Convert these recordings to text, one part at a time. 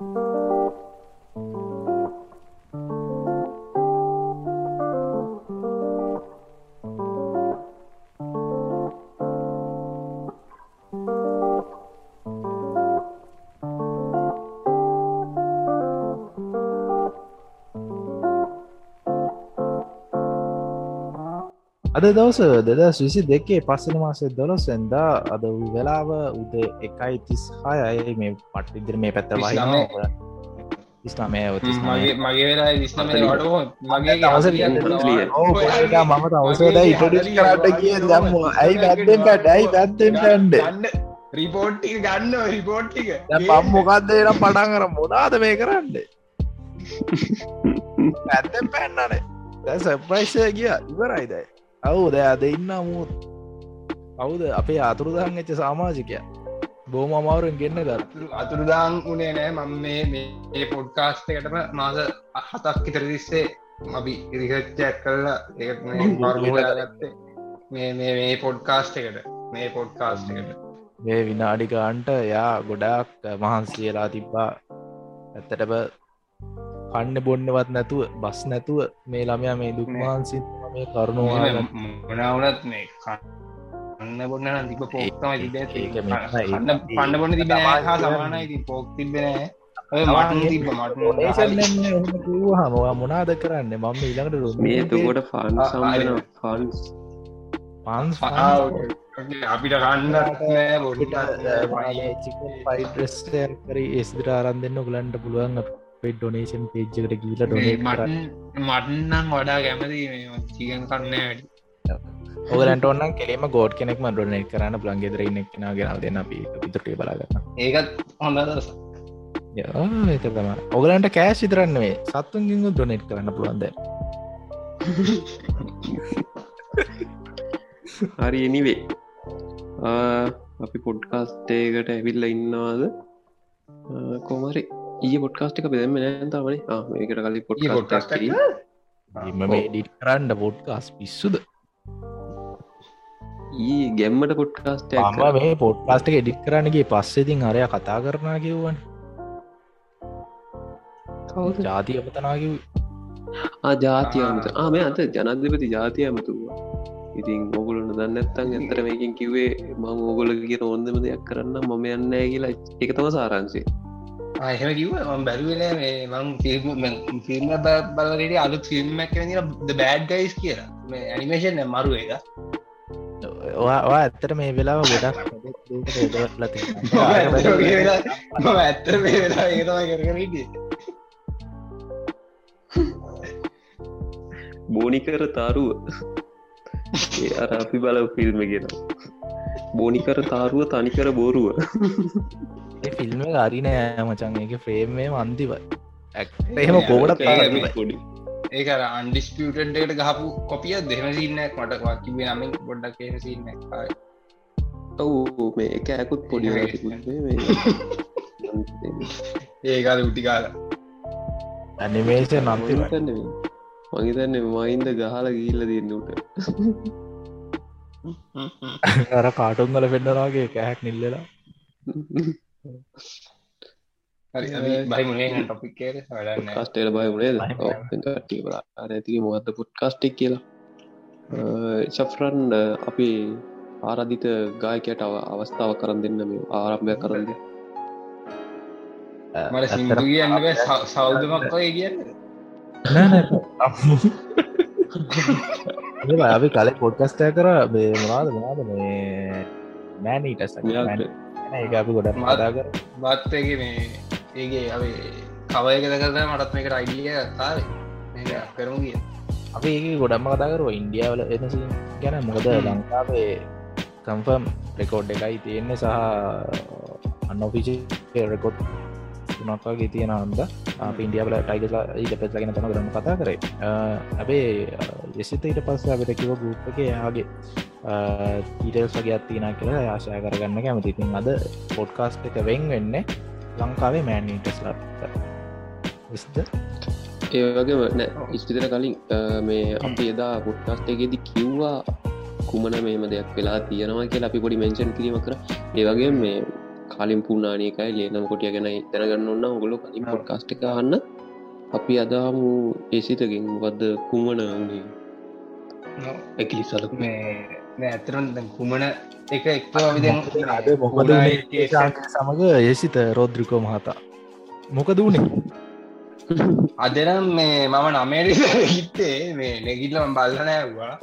you. අද දවස දෙදස් විසි දෙකේ පස්සන මාසේ දොලොස් එන්දා අද වෙලාව උද එකයි තිස් හය අය මේ පට ඉදිර මේ පැත්ත ඉස්ලාමය. මගේ මගේ වෙලා විස්නම මගේ මම අවසද ඉටඩිස් කරට කිය දම්ම. ඇයි පැත්තෙන් පැට ඇයි පැත්තෙන් පැන්ඩ රිපෝට්ටි ගන්න. රිපෝට්ටික පම් මොකක්දේ නම් පටන් කර මොනාද මේ කරන්න? පැත්තෙන් පැන්නනේ. දැ සප්‍රයිෂය කිය ඉවරයිදයි අවු ද අද ඉන්න මුත් අවුද? අපේ අතුරුදහන් එච්ච සාමාජිකය. බෝම අමාරුවෙන් ගන්න ගත් අතුරුදාං උනේ නෑ. මම මේ මේ පොඩ්කාස්ට එකටම මාස හතක් ඉතරදිස්සේ අපි ඉරිහච්චයක් කරලා ඒගත්තේ මේ මේ මේ පොඩ්කාස්ට එකට. මේ පොඩ්කාස්ට එකට. මේ විනාඩිකාන්ට යා ගොඩාක් මහන්සියලා තිබ්බා. ඇත්තටබ කන්න බොන්නවත් නැතුව බස් නැතුව මේ ළමයා මේ දුක්මාන්සින් මේ කරුණවා මනවනත් මේ කන්න බොන්න තිබ පෝක්තම න්න පන්න බොන්න තිබ හා සමානයි පෝක් තිබෙන තිබ හමවා මොනාද කරන්න? මම ඉළඟට රු මේ තුකොට ෆන් ෆන්ස් පන්ස් අපිට කන්න බොඩිට පයිටස්ට කරි. එස්දිර අරන් දෙන්න ගලන්ට පුළුවන් පෙ ඩොනේෂන් පේජ්ජකට ගීල ඩොන මටන්නම් වඩා කැමති චිකන් කන්න වැඩි. ඔගලන්ට ඔන්න කෙලෙම ගෝඩ් කෙනෙක් ඩොනෙක් කරන්න. ප්ලන්ගෙදර ඉන්නෙක්න ගෙන දෙන්න අපි විතරේ බලාගන්න ඒකත් හොඳ ඒක තම ඔගලන්ට කෑශ් ඉතරන්නේ සත්තුන්ගින් ඩොනෙට් කරන්න පුළුවන්ද හරි එනිවේ අපි පොඩ්කාස්ටේකට ඇවිල්ල ඉන්නවාද? කොමරි ඒ පොඩ්කාස්ටික බෙදම නෑතමන මේකට කලි පොඩ්කාස්ට එම ඩිට කරන්න පොඩ්කාස් පිස්සුද? ඒ ගැම්මට පොඩ්කාස්ට ම පොඩ්කාස්ට එඩික් කරන්නගේ පස්සෙතින් අරය කතා කරනා කිව්වන්. ජාතිය පතනාකිව ජාතියමත ආම අත ජනධපති ජාතිය ඇමතුවා ඉතින් ඔගුලන්න දන්නත්තන් ඇතර මේකින් කිවේ මං ඕගොල කිය ඕොන්දම දෙයක් කරන්න මම යන්න කියලා. එක තම සාරන්සේ එහෙම කිව ම බැලුවෙන මේ මං ෆිල්ම් ෆිල්ම් බලරට අලු ෆිල්ම්මක් ද බෑඩ් ගයිස් කියලා. මේ ඇනිමේෂන් මරු එක. ඔයා ඇත්තට මේ වෙලාව ගොඩක් ලති ඇත්තර මේ වෙලා ඒතම කරගරට බෝනිකර තාරුව. ඒ අර අපි බල ෆිල්ම් ගෙන බෝනිකර තාරුව තනිකර බෝරුව ෆිල්ම අරිනෑ මචන් එක ෆ්‍රේම්ේ අන්තිව එහෙම කෝඩ පොඩි ඒක අන්ඩිස්පියටට ගහපු කොපිය දෙම සින්නක් මට කිව නමින් ගොඩක් කියහ සින්න ඔවු මේ එක ඇකුත් පොඩි ඒකාල උටිකාල ඇනිමේෂ නම්ති මහිතන්න මයින්ද ගහල ගිල්ල දෙන්නට අර කාටුන් ගල පෙන්න්නරගේ කෑහැක් නිල්ලලා ටොපික් කස්ටේල බයමුණේ ඇති මොහත්ත පුට්කාස්ටික් කියලා? ශෆ්රන් අපි ආරධිත ගායකයට අවස්ථාව කරන්න දෙන්න මේ ආරම්භය කරන්න මට සිින්දු කියන්න සෞදමක් වය කියන්න. අපි කල පොඩ්කස්ටය කර බේ මොනාද මොනාද මේ නෑනීටස් ඒ අපි ගොඩක් මදා කර බත්තගේ මේ ඒගේ අපේ කවයකද කරද මටත් මේකට අයිඩිය තාව කරමු කිය අපි ඒ ගොඩම්ම කතා කරුව ඉන්දියාවල එනසි ගැන මොකද ලංකාවේ කම්ෆම් රෙකෝඩ් එකයි තියෙන්නේ සහ අන්නොෆිචි රෙකෝඩ් තුනක්වාගේ තියෙන හන්ද අප ඉන්ඩියාවල ටයිගලා ඊට පෙත්ලගෙන තම කරම කතා කරේ. ඇබේ යෙසිත ඊට පස්ස අපිට කිව ගුප්පක යාගේ ඊටල්ස් වගේ අත්තින කියලා ආශය කරගන්න කැමතිතින් අද පොඩ්කාස්ට එක වෙන් වෙන්න ලංකාවේ මෑන්ටස්ලට විස්ද ඒවගේ නෑ ඉස්තිතර කලින් මේ අපි එදා පොඩ්කාස්ටේගෙදි කිව්වා කුමන මේම දෙයක් වෙලා තියෙනවා කියලා අපි පොඩි මෙන්ෂන් කිරීම කර. ඒවගේ මේ කලින් පුුණනානකයි ලේනම කොටිය ගැන දැනගන්න ඔන්න ඔගොලු කලින් පොඩ්කාස්ටික අන්න අපි අදාමු ඒසිතකින් මොකක්ද කුමන වුණේ ඇකිලි සලක මේ ඇතරම් කුමන එක එක්ව අද මොකද සමඟ ඒසිත රෝද්‍රිකෝ මහතා. මොකද වුණේ අදනම් මේ මම නමේට හිත්තේ මේ නැගිල්ලම බල්ලනෑවා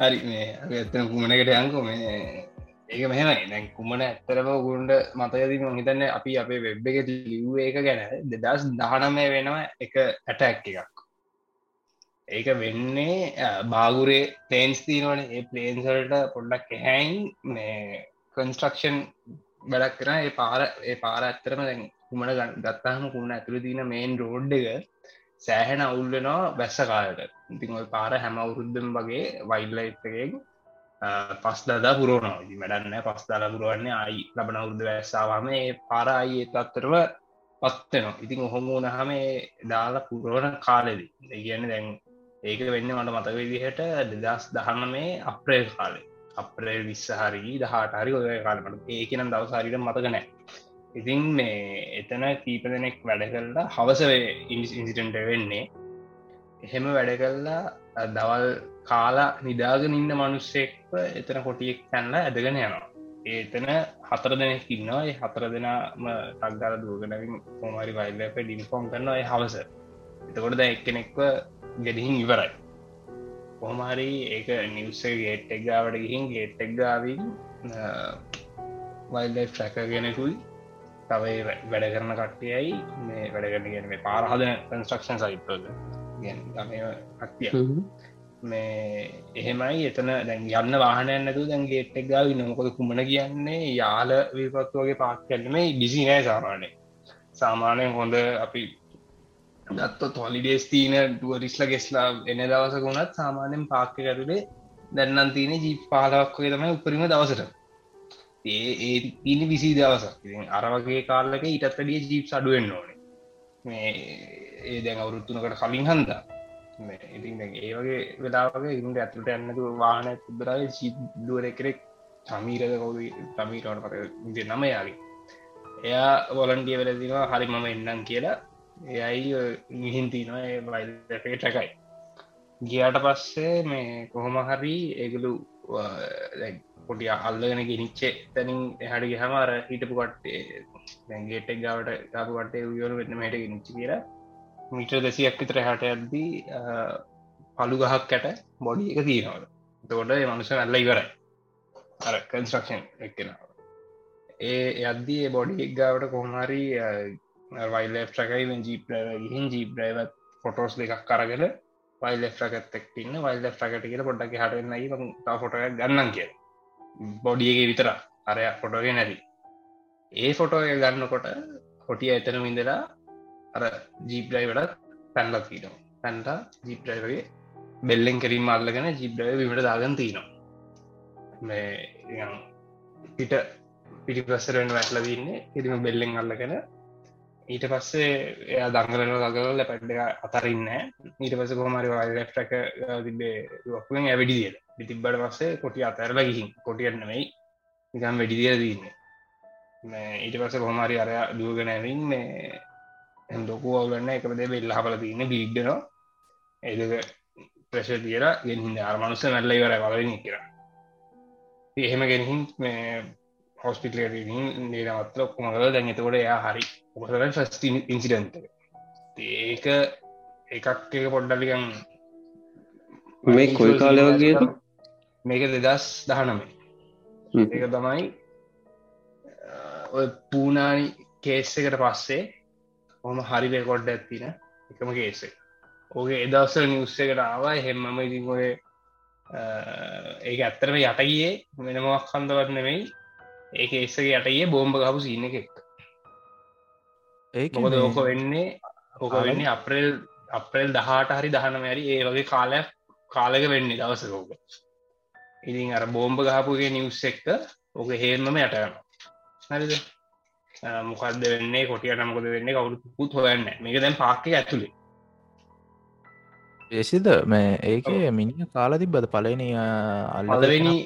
හරි මේ ඇත්තන කුමනකට යංකු මේ ඒක මෙහෙමයි. දැන් කුමන ඇත්තරම ගුන්ඩ මතයදීම හිතන්න අපි අපේ වෙබ් එක ලිව් එක ගැන. දෙදස් දහනමය වෙනවා එක ඇටැක් එකක් ඒක වෙන්නේ බාගුරේ පලේන්ස් තිීනවන ඒ පලේන්සල්ට පොඩ්ඩක් හැයින් මේ කන්ස්ට්‍රක්ෂන් වැඩක් කරන ඒ පාර ඒ පාර ඇත්තරම දැන් කුමන ගත්තාහම කුණ ඇතුළ තින මේන් රෝඩ් එක සෑහෙන අවුල්ලනවා බැස්ස කාලට. ඉතින් ඔය පාර හැම අවුරුද්ධම් වගේ වයිල්ලයිත්තගෙන් පස් දදා පුරෝනවා වැඩන්න පස් දාලා පුරුවන්නේ අයි ලබන අවුද්ධ වැස්සාවාම ඒ පාරයි ඒත් අත්තරව පත්වෙනවා ඉතින් ඔහොම නහම දාලා පුරුවන කාලෙදි. ඒගන්න දැන් ඒක වෙන්න මට මතක විදිහට දෙදස් දහන්න මේ අප්‍රේල් කාලේ. අප්‍රේල් විස්සහරි දහට හරි ඔය කාලමට ඒකනම් දවසාරිට මතකනෑ ඉතින් මේ එතන කීප දෙනෙක් වැඩ කරලා හවසවේ ඉන්සිටන්ට වෙන්නේ. එහෙම වැඩ කරලා දවල් කාලා නිදාගෙන ඉන්න මනුස්සෙක්ව එතන කොටියෙක් පැන්ල ඇදගෙන යනවා. ඒතන හතර දෙනෙක් ඉන්නවා. ඒ හතර දෙනාම තක්දාල දුවගෙනවින් පොමරි වයිල්ලප ඩින්ෆෝම් කරනවා ඒ හවස. එතකොට ද එක්කෙනෙක්ව ගෙඩිහින් ඉවරයි. කොහමහරි ඒක නිවසේ ගේට් එක්ගාවට ගිහින් ගේට් එක්ගාවින් වයිල්ලයි ට්‍රැක ගෙනෙකුයි තවයි වැඩ කරන කට්ටියයි මේ වැඩගන්න ගෙන මේ පාරහද කන්ස්ට්‍රක්ෂන් කට්ටිය මේ එහෙමයි. එතන දැන් යන්න වාහන නැතු දැන් ගේට්ටක් ගාව නොකොද කුමන කියන්නේ? යාල විපත්තු වගේ පාක් කැල්ීමේ බිසි නෑ සාමානය සාමානයෙන් හොඳ අපි දත්ත තොලිඩේස් තිීන ඩුවරිස්ල ගෙස්ලා එන දවසක වුණත් සාමානයෙන් පාක්ක ඇතුලේ දැන්නන් තියන ජී පාලක් වගේ තමයි උපරිම දවසට. ඒ ඒ තින විසි දවසක්. අරවගේ කාල්ලක ඉටත්තඩිය ජීප් අඩුවෙන් ඕනේ. මේ ඒ දැන් අවුරුත්තුනකට කලින් හන්දා. ඉතින් ඒ වගේ වෙලාවගේ ඉන්ට ඇතුට ඇන්නතු වාහන තිබරයි සිදුවර කෙරෙක් සමීරද කවුද තමීරවට පත විදි නම යාගේ එයා වොලන්ටිය වෙලදිවා හරි මම එන්නම් කියලා. එයයි මිහින්තිනවා වයිලේ ටැකයි ගියාට පස්සේ මේ කොහොම හරි ඒගලු පොටි අල්ලගෙන ගෙනනිච්චේ තැනින් එහට ගහමර හිටපු කට්ටේ දැගේටෙක් ගවට කාපු කටේ යෝරු වෙන්න මට නිච්චි කියලා. මිට දෙසියක් විතර හට ඇද්දී පලු ගහක් කැට බොඩි එක තියෙනවද තකොට මනුස ඇල්ල ඉවරයි. අර කන්ස්ට්‍රක්ෂන් එක්කෙනාව. ඒ යද්දී බොඩි එක් ගාවට කොහමරි වයිල් ට්‍රකයි ජීප ගිහින් ජීප් ්‍රයිවත් ෆොටෝස් දෙකක් කරගෙන වයිල් ්‍රකත් එක්තින්න වයිල් ්‍රකට කියල පොඩ්ඩක් හටන්නයි ෆොට ගන්නන් කිය බොඩියගේ විතර. අරය ෆොටෝගේ නැති. ඒ ෆොටෝ ගන්නකොට කොටිය එතන විඳලා අර ජීප්‍රයිවට පැන්ල තිීනවා පැන්ට ජීප්‍රයිවගේ බෙල්ලෙන් කෙරීම අල්ලගෙන ජීප්‍රය විමට දාගන් තිීනවා. මේ පිට පිටිපස්සරෙන් වැටල දන්නේ ඉරිම බෙල්ලෙන් අල්ලගෙන ඊට පස්සේ එය දංගලන දගල පැඩ්ඩ අතරන්න. ඊට පස කොමරි ලෙක්්ටක තිබේ ලොක්ුවෙන් ඇවිඩිදියට පිතිබ්බට පස්සේ කොටිය අතරලා ගිහින්. කොටියන්නමයි නිකම් වැඩිදිය දන්නේ ඊට පස කොහමරි අරය දුවගෙනැවින් මේ ලොකු අවගන්න එකමදේ වෙල්ල හපල තියන්න බිග්ගනවා ඒදක ප්‍රශ තියර ගෙහිද අර්මනුස නැල්ල ඉවර වලනි කියර එහෙම ගෙනහින් මේ හොස්පිටල නේනවත්ල ඔක්කුමකල දැන් එතකොට එයා හරි ඔකසර ෆස්ට ඉන්සිඩන්ට ඒක එකක් එක පොඩ්ඩලිකම් මේ කොයි කාලය වගේ මේක දෙදස් දහනමේ ඒක තමයි ඔය පූනානි කේස් එකට පස්සේ හොම හරි රෙකොඩ් ඇත්තින එකම කේසේ ඕගේ එදවසල් නිවස්ස එකට ආවා හෙම්මම ඉතින් ඔය ඒක ඇත්තරම යටගියේ වෙනමක් කන්දවත් නෙමෙයි ඒක එස්සගේ යටගේ බෝම්භ ගහපු සින්න එකෙක් මොකද ඕක වෙන්නේ ඕක වෙන්නේ අප්‍රේල් අප්‍රේල් දහට හරි දහනම ඇරි ඒ වගේ කාලයක් කාලක වෙන්නේ දවසකෝක ඉතින් අර බෝම්භ ගහපුගේ නිවස් එක්ක ඕක හේර්මම යටයන හරිද? මොකක්ද වෙන්නේ? කොටියට මොකද වෙන්නේ? කවුරුත් හොයන්න මේක දැන් පාක්කය ඇතුළේ ඒසිද මේ ඒක මිනි කාල තිබ්බද? පලනි අල්ලවෙනි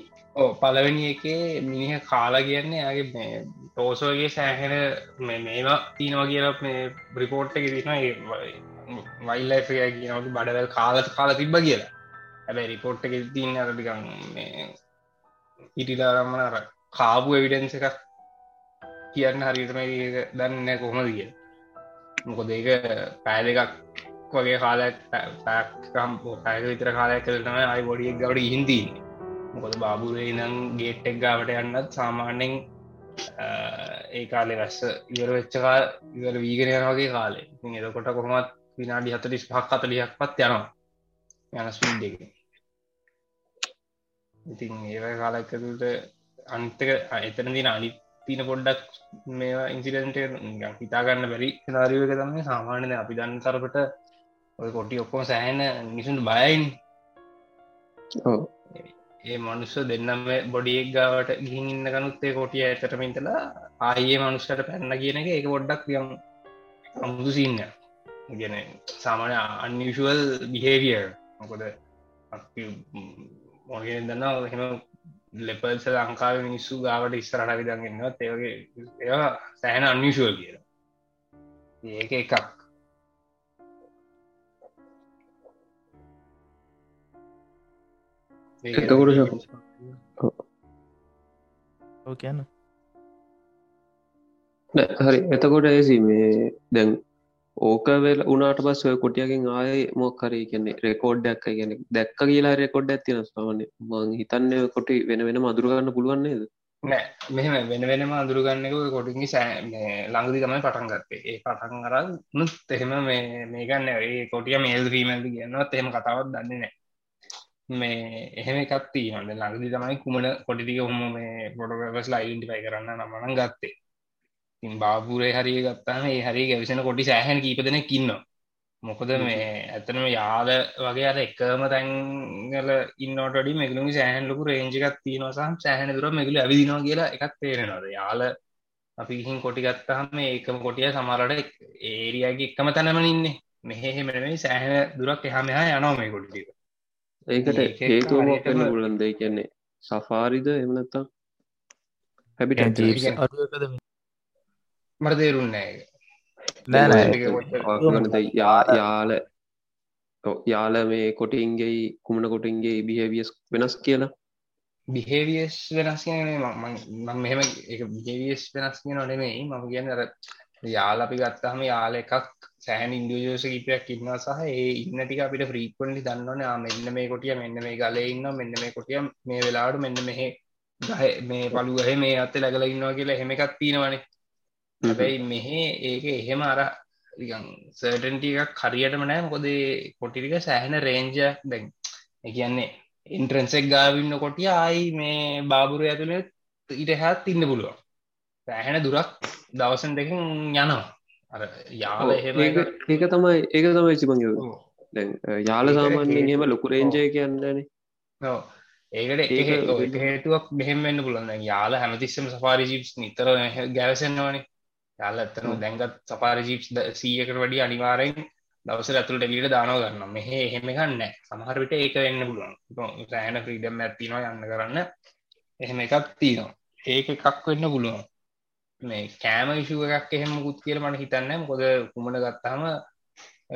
පලවෙනි එකේ මිනිහ කාලා කියන්නේ යාගේ මේ ටෝසෝගේ සෑහෙන මේවා තියනවා කියලා මේ බ්‍රිපෝට් එක තින වයිල්ලයි කියනට බඩවල් කාලත කාල තිබ්බ කියලා. හැබැ රිපෝට් එක තින්න අරටිකන් ඉටිලාරම්මන අර කාපු එවිඩන්ස එකක් කියන්න හරිතම දන්න කොහොමද කිය මොකොද ඒක පෑ දෙකක් වගේ කාලයක් පැක්කම් පැක විතර කාලයක් කරනම අයි බොඩියක් ගවට හින්තින්නේ මොකද බාබුවේ නම් ගේට්ටෙක් ගාවට යන්නත් සාමාන්‍යෙන් ඒ කාලෙ වැස්ස ඉවර වෙච්චකා ඉවර වීගෙන වගේ කාලේ. එදකොට කොහොමත් විනාඩි හතලිස් පහක් අතලියක් පත් යනවා. යන ස්පීඩ් එක. ඉතින් ඒ කාලක්කතුට අන්තක එතන දින අනි තින පොඩ්ඩක් මේවා ඉන්සිඩන්ට හිතාගන්න බැරි නාරියක තමයි සාමාන්‍යන අපි දන්න තරපට ඔය කොටි ඔක්කොම සෑහන නිසුන් බයයින්. ඒ මනුස්ස දෙන්නම බොඩියෙක් ගාවට ගිහින් ඉන්න කනුත්තේ කොටිය ඇතරමින්තලා ආයේ මනුස්සට පැන්න කියන එක ඒක පොඩ්ඩක් යම් අමුදු සින්න ගැන සාමාන්‍ය අන්නිෂුවල් බිහේවිය මොකොද මොගෙන දන්න හෙම ලෙපල්ස ලංකාව මිනිස්සු ගාවට ඉස්සරට විදන්ගන්නත් ඒවගේ ඒවා සෑහන අන්නිෂුවල් කියලා. ඒක එකක්. කියන්න හරි එතකොට ඇසි මේ දැන් ඕක වෙල් උනාට පස් ඔය කොටියකින් ආය මොක්කරී කියන්නේ රෙකෝඩ්ඩක් කියන දැක්ක කියලා රෙකොඩ් ඇතින සාමන මං හිතන්න කොටි වෙන වෙන මදුරගන්න පුළුවන්න්නේද නෑ මෙහම වෙන වෙනම අඳුරගන්නක කොටිගේ සෑ ලංගදි තමයි පටන් ගත්තේ ඒ පටන් අර නුත් එහෙම මේ මේකන්න ඒ කොටිය මේල් ්‍රීමල්ද කියන්නවත් එහෙම කතාවත් දන්නේ නෑ මේ එහෙම එකත්ති හොඳ ලඟදි තමයි කුමන කොටිටික හොම මේ පොටගස් ලයින්ටිපයි කරන්න නමන ගත්තේ. තින් බාපුරේ හරිය ගත්තාම ඒ හරි ගැවිසෙන කොටි සෑහන් කීප දෙන කින්න මොකද මේ ඇතනම යාද වගේ අර එකම තැන්ගල ඉන්නටඩි මෙගලුම සෑහන්ලකු රේජිකත් තියනසම් සෑහන දුර මෙගලු ඇවිදිනවා කියලා එකත් තේරෙනවද යාල අපි ගිහින් කොටි ගත්තාම ඒකම කොටිය සමරට ඒරියගේ එකම තැනම ඉන්නේ. මෙහෙ මෙනේ සෑහන දුරක් එහා මෙහා යනවා මේ කොටික ඒකට හේතුවමක් කන්න පුලන්ද කියන්නේ සෆාරිද එමනත්තා හැබිට මට තේරුන්නෑ නෑ යාල යාල මේ කොටින්ගේ කුමන කොටින්ගේ බිහවියස් වෙනස් කියලා? බිහේවියස් වෙනස් මම මෙහෙම එක බිහේවියස් වෙනස් කියන නෙමෙයි. මම කියන්න අර යාල අපි ගත්තහම යාල එකක් සෑහන් ඉන්ඩියෝස කිපයක් ඉන්නවා සහ ඒ ඉන්න ටික අපිට ෆ්‍රීක්වන්ලි දන්නවන. මෙන්න මේ කොටිය මෙන්න මේ ගලේ ඉන්න මෙන්න මේ කොටිය මේ වෙලාට මෙන්න මෙහෙ ගහ මේ පළුගහ මේ අත්ත ලැගල ඉන්නවා කියලා එහෙම එකක් තියෙනවනේ. හැබැයි මෙහෙ ඒක එහෙම අර සර්ටන්ට එකක් හරියටම නෑ මොකොද කොටිරික සෑහෙන රේන්ජයක් දැන් කියන්නේ ඉන්ට්‍රන්සෙක් ගාවින්න කොටිය ආයි මේ බාබුර ඇතුළේ ඉට හැත් ඉන්න පුළුවන්. සෑහෙන දුරක් දවසන් දෙකින් යනවා. අර යාල ඒක තමයි ඒක තමයි සිමං යාල සාමාන්‍යෙන් එම ලොකු රේන්ජය කියන්නන ඒකට ඒ හේතුවක් මෙහෙමෙන්න්න පුළන්න යාල හැමතිස්සම සපාරි ජීප්ස් නිතර ගැවසෙන්න්නවනේ යාල ඇත්තන දැන්ගත් සපාරි ජීප්ස් සීයකට වඩි අනිවාරයෙන් දවස ඇතුළට එලියට දානව ගන්න මෙහ එහෙම ගන්න සමහරවිට ඒක වෙන්න පුළුවන්. සෑහන ක්‍රීඩම් ඇත්තිනවා යන්න කරන්න. එහෙම එකක් තියනවා. ඒක එකක් වෙන්න පුළුවන් මේ කෑම විශුව එකක් එහෙම මුකුත් කියල මට හිතන්න කොද කුමන ගත්තාම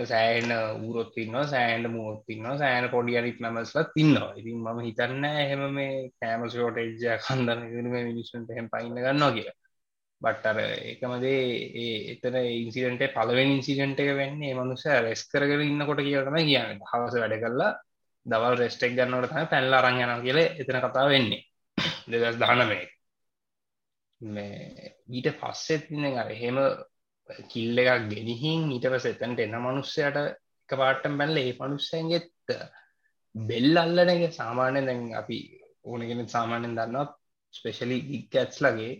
සෑන ඌරොත් තින්නවා සෑන්ට මුවත් තින්නවා සෑන පොඩි අනිත් නමස්ලත් තින්නවා ඉතින් මම හිතන්න එහෙම මේ කෑම ෂෝටේජ්ජ කන්දන මිනිස්සුන්ට එහෙම පයින්න ගන්නවා කියලා. බට්ටර එකමදේ ඒ එතන ඉන්සිඩන්ට පලවෙන් ඉන්සිඩන්ට එක වෙන්නේ මනුස රෙස් කරගෙන ඉන්නකොට කියලටම කියන්න. හවස වැඩ කරලා දවල් රෙස්ටෙක් ගන්නවට තම පැල්ල අරං යන කියල එතන කතා වෙන්නේ. දෙදස් දානමේ මේ ඊට පස්සෙත් අර එහෙම කිල්ල එකක් ගෙනහින් ඊට පස එතැන්ට එන්න මනුස්සයට එක පාටම් බැල්ල ඒ මනුස්සයන්ගෙත් බෙල් අල්ලන එක සාමාන්‍ය දැන් අපි ඕනගෙන සාමාන්‍යෙන් දන්නවා ස්පෙශලි ගික්කැත්ස් ලගේ.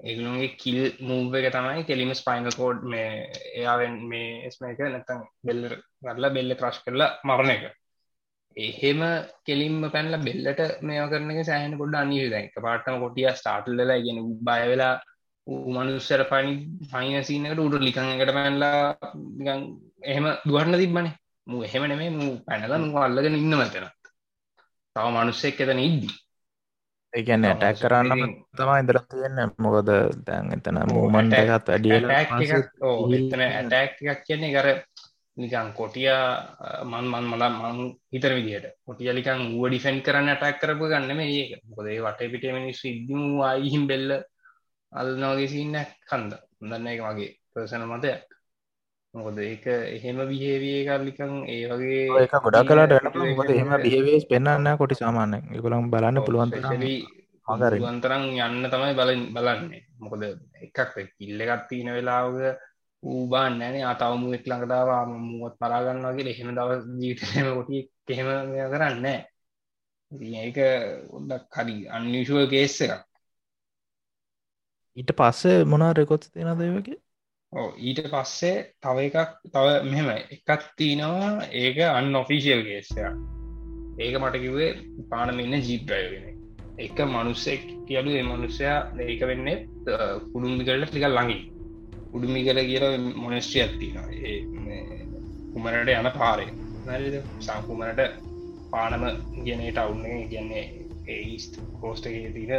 ඒගුලුන්ගේ කිල් මූව එක තමයි කෙලිම ස්පයිනල් කෝඩ් මේ එයාවෙන් මේ ස්ම එක නැතම් බෙල්ල වරලා බෙල්ල ක්‍රශ් කරලා මරණ එක. එහෙම කෙලින්ම පැන්ල බෙල්ලට මේ කරන සෑහන පොඩ අනිය දැක පාටම කොටිය ස්ටාටල්ලලා ගෙන බය වෙලා උමනුස්සර පනි පයිනසිනකට උඩු ලිකඟකට පැන්ලා එහෙම දුවරන්න තිබ්බනේ. මු එහෙම නෙමේ මු පැනල මු අල්ලගෙන ඉන්න මතන තව මනුස්සෙක් එතන ඉද්දී. ඒකන්න ඇටැක් කරන්න තමා ඉදර තියෙන්න. මොකද දැන් එතන මූමන්ට එකත් වැඩිය ඇටැක් කියන්නේ කර නිකන් කොටිය මන් මන් මල මං හිතර විදිහට කොටියලිකන් ුව ඩිෆෙන්් කරන්න ඇටැක් කරපු ගන්නම ඒක. මොකදේ වටේ පිට මිනිස් ඉදම අයිහිම් බෙල්ල අල්නවගේ සින්නක් කන්ද දන්න එක මගේ පර්සන මතයක්. මොකද ඒක එහෙම විහේවිය කරලිකන් ඒ වගේ ඒක ගොඩා කලාට එහෙම බිහවස් පෙන්න්න කොටි සාමාන්‍ය එකකුළම් බලන්න පුළුවන් ගන්තරම් යන්න තමයි බල බලන්නේ. මොකද එකක් කිල්ල එකත් තියන වෙලාවග ඌබාන්න ෑනේ අතවමු එක් ළඟදාවා මුවත් පරාගන්න වගේ එහෙම දව ජීතම කොටිය කෙහෙම කරන්න ඒක ඔොඩක් හරි අන්නිශුව කේස්ස එකක්. ඊට පස්සේ මොනා රෙකොත් තියෙන දේවගේ ඊට පස්සේ තව එකක් තව මෙහෙම එකත් තියනවා. ඒක අන්න ඔෆිසිියල් ගේස්සය ඒක මට කිවේ පානම ඉන්න ජීප්‍රයගෙන එක මනුස්සෙක් කියලු මනුස්සයා ඒක වෙන්නේ කුඩුම්මිකරට ටික ළඟි උඩුමි කර කියල මොනස්ට්‍රිය ඇත්තිනවා කුමරට යන පාරය නැරිද සංකුමරට පානම කියනට අවුන්නේ කියන්නේ ඒස්ට කෝස්ටගේ තිර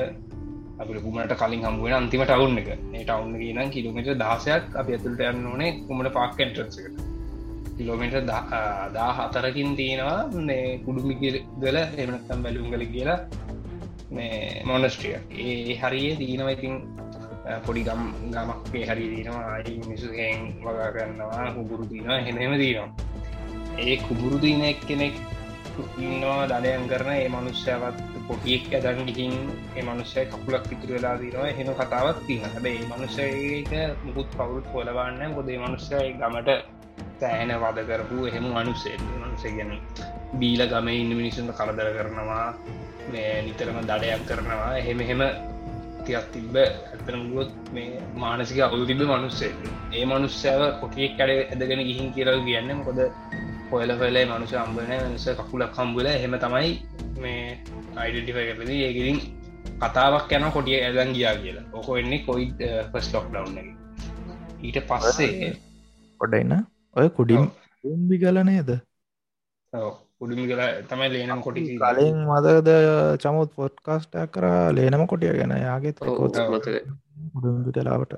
අපි කුමට කලින් හමුවෙන අන්තිම ටවුන් එක. ඒ ටවුන් කියන කිලෝමිට දහසයක් අප ඇතුළට යන්න ඕනේ කුමට පාක් එන්ට්‍රන්සකට කිලෝමිට දා හතරකින් තියෙනවා මේ කුඩුමිගල එමනත්තම් බැලුම්ගල කියලා මේ මොනස්ට්‍රිය ඒ හරියේ දීනව ඉතින් පොඩි ගම් ගමක්ේ හරි දීනවා අයි මිසුහෙන් වගා කරන්නවා හුබුරු දීන හෙනෙම දීනවා ඒ කුබුරු දීන එක් කෙනෙක් ඉන්නවා දඩයන් කරන ඒ මනුෂ්‍යවත් පොටියෙක් ඇදන් ගිහින් ඒ මනුෂ්‍යය කකුලක් පිතුර වෙලා දීනවා හෙන කතාවත් තින හැබ ඒ මනුෂයක මුකුත් කවුරුත් කොලබන්න ගොදේ මනුෂ්‍යය ගමට තෑහෙන වද කරපු එහෙම මනුස්සේ මනුසේ ගැන බීල ගම ඉන්න මිනිසුන්ට කරදර කරනවා නිතරම දඩයක් කරනවා එහෙම එහෙම තියක් තිබ්බ. ඇතරමුගොත් මේ මානසික අවුල් තිබ මනුස්සේ ඒ මනුස්සෑව කොටියෙක් කඩ ඇදගෙන ගිහින් කියරව කියන්න. කොද හොයල පෙලේ මනුස අම්බන මනිස කකුලක් කම්බුල හෙම තමයි මේ අයිඩටිෆයි කරද ඒකිරින් කතාවක් යන කොටිය ඇදන් ගියා කියලා. ඕක එන්නේ කොයි ෆස් ලොක් ඩව් ඊට පස්සේ කොඩයින්න ඔය කුඩිම් උම්බි ගල නේද උඩුමි කල තමයි ලේනම් කොටි කලින් මදද චමුත් පොට්කාස්ටක් කර ලේනම කොටිය ගැන. යාගෙත් උඩුමිටලාවට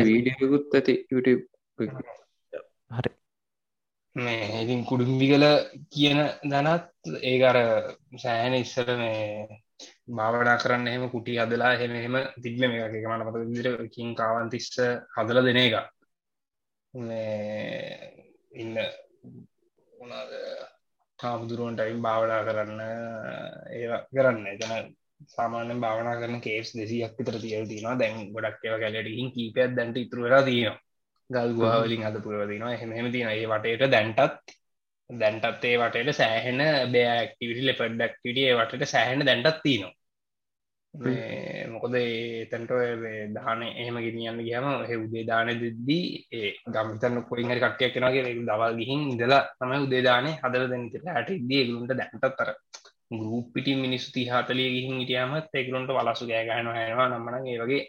වීඩියකුත් ඇති YouTube හරි. මේ ඉතින් කුඩුම්බි කල කියන දැනත් ඒකර සෑහන ඉස්සර මේ භාවනා කරන්න එහෙම කුටි හදලා එහෙම එහෙම තිබ්බ මේ එක මට මත විදිර කින් කාවන්තිස්ස හදල දෙන එක. ඉන්න මොනාද හාමුදුරුවන්ටයින් භාවනා කරන්න ඒ කරන්න. එතන සාමාන්‍යෙන් භාවනා කරන කේස් දෙසියක් විතර තියල් තිනවා දැන් ගොඩක් ඒව කැලටකින් කීපයක් දැන්ට ඉතුර වෙලා තියෙනවා. ගල් ගුවාවලින් අද පුරවදිනවා එහෙම තින ඒ වටේට දැන්ටත් දැන්ටත් ඒ වටට සෑහෙන බෑක්ටිවිටි ලෙපඩ් ඩක්ටිට ඒ වටට සෑහෙන දැන්ටත් තිනවා මොකද තැන්ට දාන එහෙම ගෙනියන්න ගහම හ උදේ දාන දෙද්දී ඒ ගම්තන්න කොයිහරි කට්ටයක් කෙනගේ දවල් ගිහින් ඉඳලා තමයි උදේදානේ හදර දැනට ඇට ඉදී ගලුන්ට දැන්ටත්තර ගරුප් පිටි මිනිස්සු තිහාතලිය ගිහින් ඉටියමත් ඒකරුන්ට වලසු ගෑගහන හැනවා. නම්මන ඒ වගේ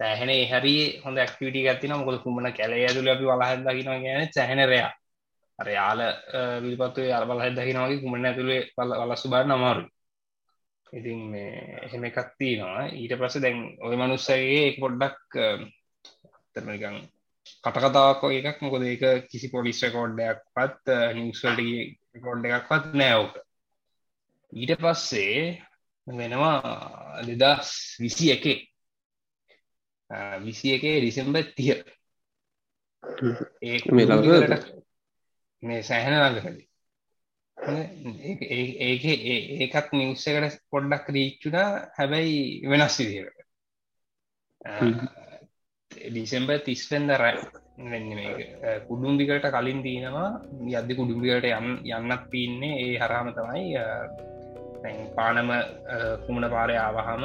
සෑහෙන හරි හොඳ ක්ටිවිට ගත්තින මොකද කුමන කැලේ ඇතුල අපි වලහදකින ගැන සැහෙනරයා අරයාල විල්පත්තු අල් බල දකිනවාගේ කුමන ඇතුළේ වලස්සු බාර නමාරු ඉතින් මේ එහෙම එකක් තියෙනවා. ඊට පස්ස දැන් ඔය මනුස්සගේ පොඩ්ඩක් තරමකං කටකතාවක් එකක්. මොකද ඒක කිසි පොලිස් රකෝඩ්ඩයක් පත් නිවස්වල්ට රකෝඩ් එකක්වත් නෑවක ඊට පස්සේ වෙනවා දෙදස් විසි එකේ විසි එකේ ඩිසෙම්බ තිය ඒ මේ සෑහෙන ළඟකදී ඒක ඒකත් නිවස්සකට පොඩ්ඩක් රීච්චුනා හැබැයි වෙනස් විදිකට ඩිසෙම්බ තිස්පෙන්ද රැ කුඩුම්දිකට කලින් තියෙනවා යද්දි කුඩුම්දිකට යම් යන්නත් තියන්නේ. ඒ හරහම තමයි පානම කුමන පාරය ආවහම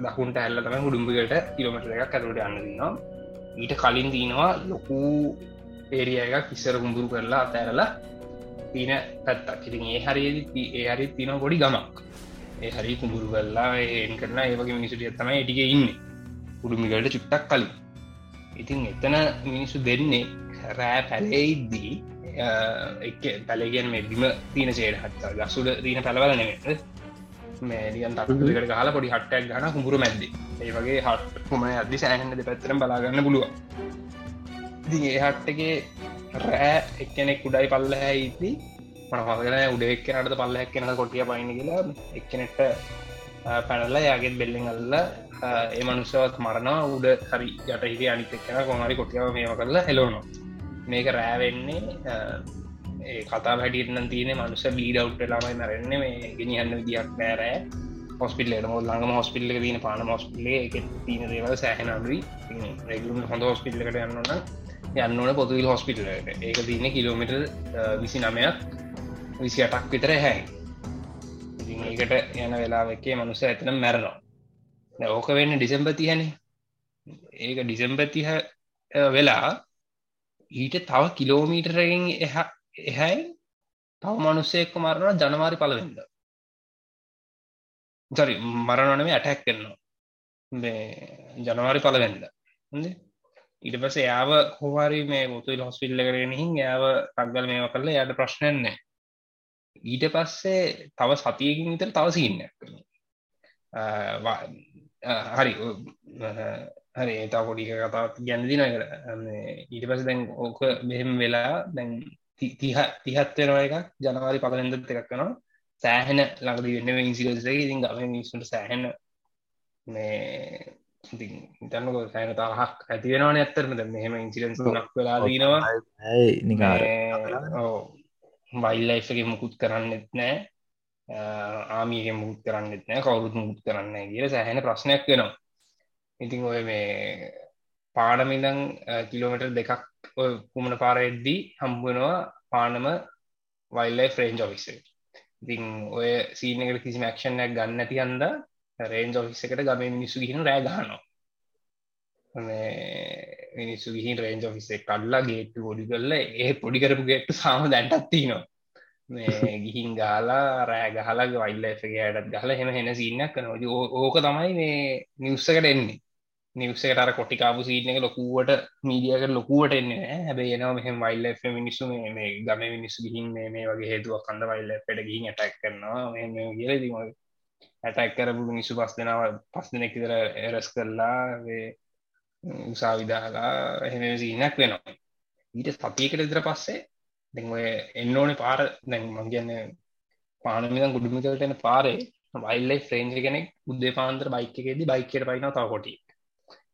දකුන්ට ඇල්ල තම හුඩුම්බිකට කිලොමට එකක් ඇතුට යන්න දින්නවා ඊට කලින් දීනවා ලොකු ඒරිය එක කිස්සර කුඹුරු කරලා අතඇරලා තින පැත්තක්. ඉතින් ඒ හරිදි ඒ හරි තින ගොඩි ගමක්. ඒ හරි කුඹුරු කරලා එන් කරන ඒවගේ මිනිසුටිය තමයි ටික ඉන්න. උඩුමිකට චුට්ටක් කලින්. ඉතින් එතන මිනිස්සු දෙන්නේ රෑ පැලෙයිද්දී එක පැලගෙන් මේ බිම තියන සේට හත්තා ගසුඩ දීන පැළවල නෙමට මේනියන් තකට ගහලා පොඩි හට්ටක් ගන කුඹුරු මැද්ද. ඒ වගේ හට් හොම අදදි සෑහන්ද පැත්තරම් බලාගන්න පුළුව ඉතින් ඒ හට්ටගේ රෑ එක්කෙනෙක් උඩයි පල්ල හැයිති මනහගෙන උඩ එක්කනට පල්ල හැක්කෙනට කොටිය පයින කියලා එක්කනෙට පැනල්ල යාගෙත් බෙල්ලෙන් අල්ල ඒ මනුස්සවත් මරනවා උඩ හරි යට හිට අනිත එක්කෙන කොමරි කොටියාව මේම කරලා හෙලෝනවා මේක රෑවෙන්නේ ඒ කතා හැටියන තියන මනුස බීඩවට් ලාමයි මරන්න මේ ගෙනියන්න විදියක් නෑරෑ හොස්පිල්ලට මො ළඟම හොස්පිල්ල තින පාන හොස්පිල්ල එක. තින දේවල් සෑහනඩුයි රෙගලුම් හොඳ හොස්පිල්ලකට යන්නන යන්නන පොතුවිල් හොස්පිටලට ඒක තියන කිලෝමිට විසි නමයක් විසි අටක් විතර හැයි ඒකට යන වෙලාවකේ මනුස ඇතන මැරනවා. ඕක වෙන්න ඩිසෙම්බ තියන ඒක ඩිසෙම්බ තිහ වෙලා ඊට තව කිලෝමීටරගෙන් එහ එහැයි තව මනුස්සයෙක්ක මරණ ජනවාරි පලවෙද ජරි මරණනම ඇටැක් කරනවා. මේ ජනවාරි පලවෙද හොඳ ඉට පස යාව හෝවාරි මේ මුතුල් හොස්පිල්ල කරගෙන හින් යාව තක්ගල මේව කරලා යට ප්‍රශ්නයන්නේ ඊට පස්සේ තව සතියකින් විතර තව සිීන්නයක් හරි හරි ඒතා පොඩික කතාවක් ගැන්න දින ඊට පස දැන් ඕක මෙහෙම වෙලා දැන් තිහ තිහත් වෙනවා එකක් ජනවාරි පලෙන්ද එකක් කනවා සෑහෙන ලඟදී වෙන්න ඉන්සිරසක ඉතින් ගම මිනිස්සුට සෑහෙන මේ ඉතන්නක සෑන තරහක් ඇතිවෙනවාන ඇත්තරමද මෙහෙම ඉන්සිරන්ස් නක් වෙලා දීනවා නිකාර වයිල්ලයිෆගේ මුකුත් කරන්නෙත් නෑ. ආමියක මුත් කරන්නෙත් නෑ. කවුරුත් මුත් කරන්න කියල සෑහෙන ප්‍රශ්නයක් වෙනවා. ඉතින් ඔය මේ පාඩමිදං කිලෝමට දෙකක් කුමන පාරෙද්දී හම්බුවෙනවා පානම වයිල්ලයි ෆ්‍රේන්ජ් ඔෆිස ඉතින් ඔය සීනකට කිසි මක්ෂණයක් ගන්න ඇති හන්ද රේන්ජ් ඔෆිස එකට ගම මිනිස්සු ගිහින රෑ ගහනවා. මිනිස්සු ගිහින් රේන්ජ් ඔෆිසේ කල්ලා ගේට්ටු පොඩි කරල ඒ පොඩි කරපු ගේට්ටු සාම දැන්ටත්තිනවා මේ ගිහින් ගාලා රෑ ගහලා වයිල්ල එෆගේ අයටත් ගහල හෙම හෙන සිීනයක් කන ඕක තමයි මේ නිවස්සකට එන්නේ. නිවසකට අර කොටිකාපු සීන එක ලොකුවට මීඩියකට ලොකුවට එන්නේ හැබැයි එනවා මෙහම වයිල්ල මිනිස්සු මේ ගම මිනිස්සු ගිහින් මේ වගේ හේතුවක් කඳ වයිල්ල පෙට ගිහින් ඇටක් කරනවා. කියල දී ඇටක් කරපු මිනිස්සු පස් දෙනාව පස් දෙනෙක් තර එරස් කරලා උසා විදාලා එහෙම සීනක් වෙනවා. ඊට සතියකට ඉදර පස්සේ දැන් ඔය එන්න ඕනේ පාර දැන් මං කියන්නේ පානමිදන් ගුඩුමිකලට එන පාරේ වයිල්ලයි ෆ්‍රේන්ජ කෙනෙක් උද්දේ පාන්තර බයික එකේදී බයිකයට පයින තව කොටි.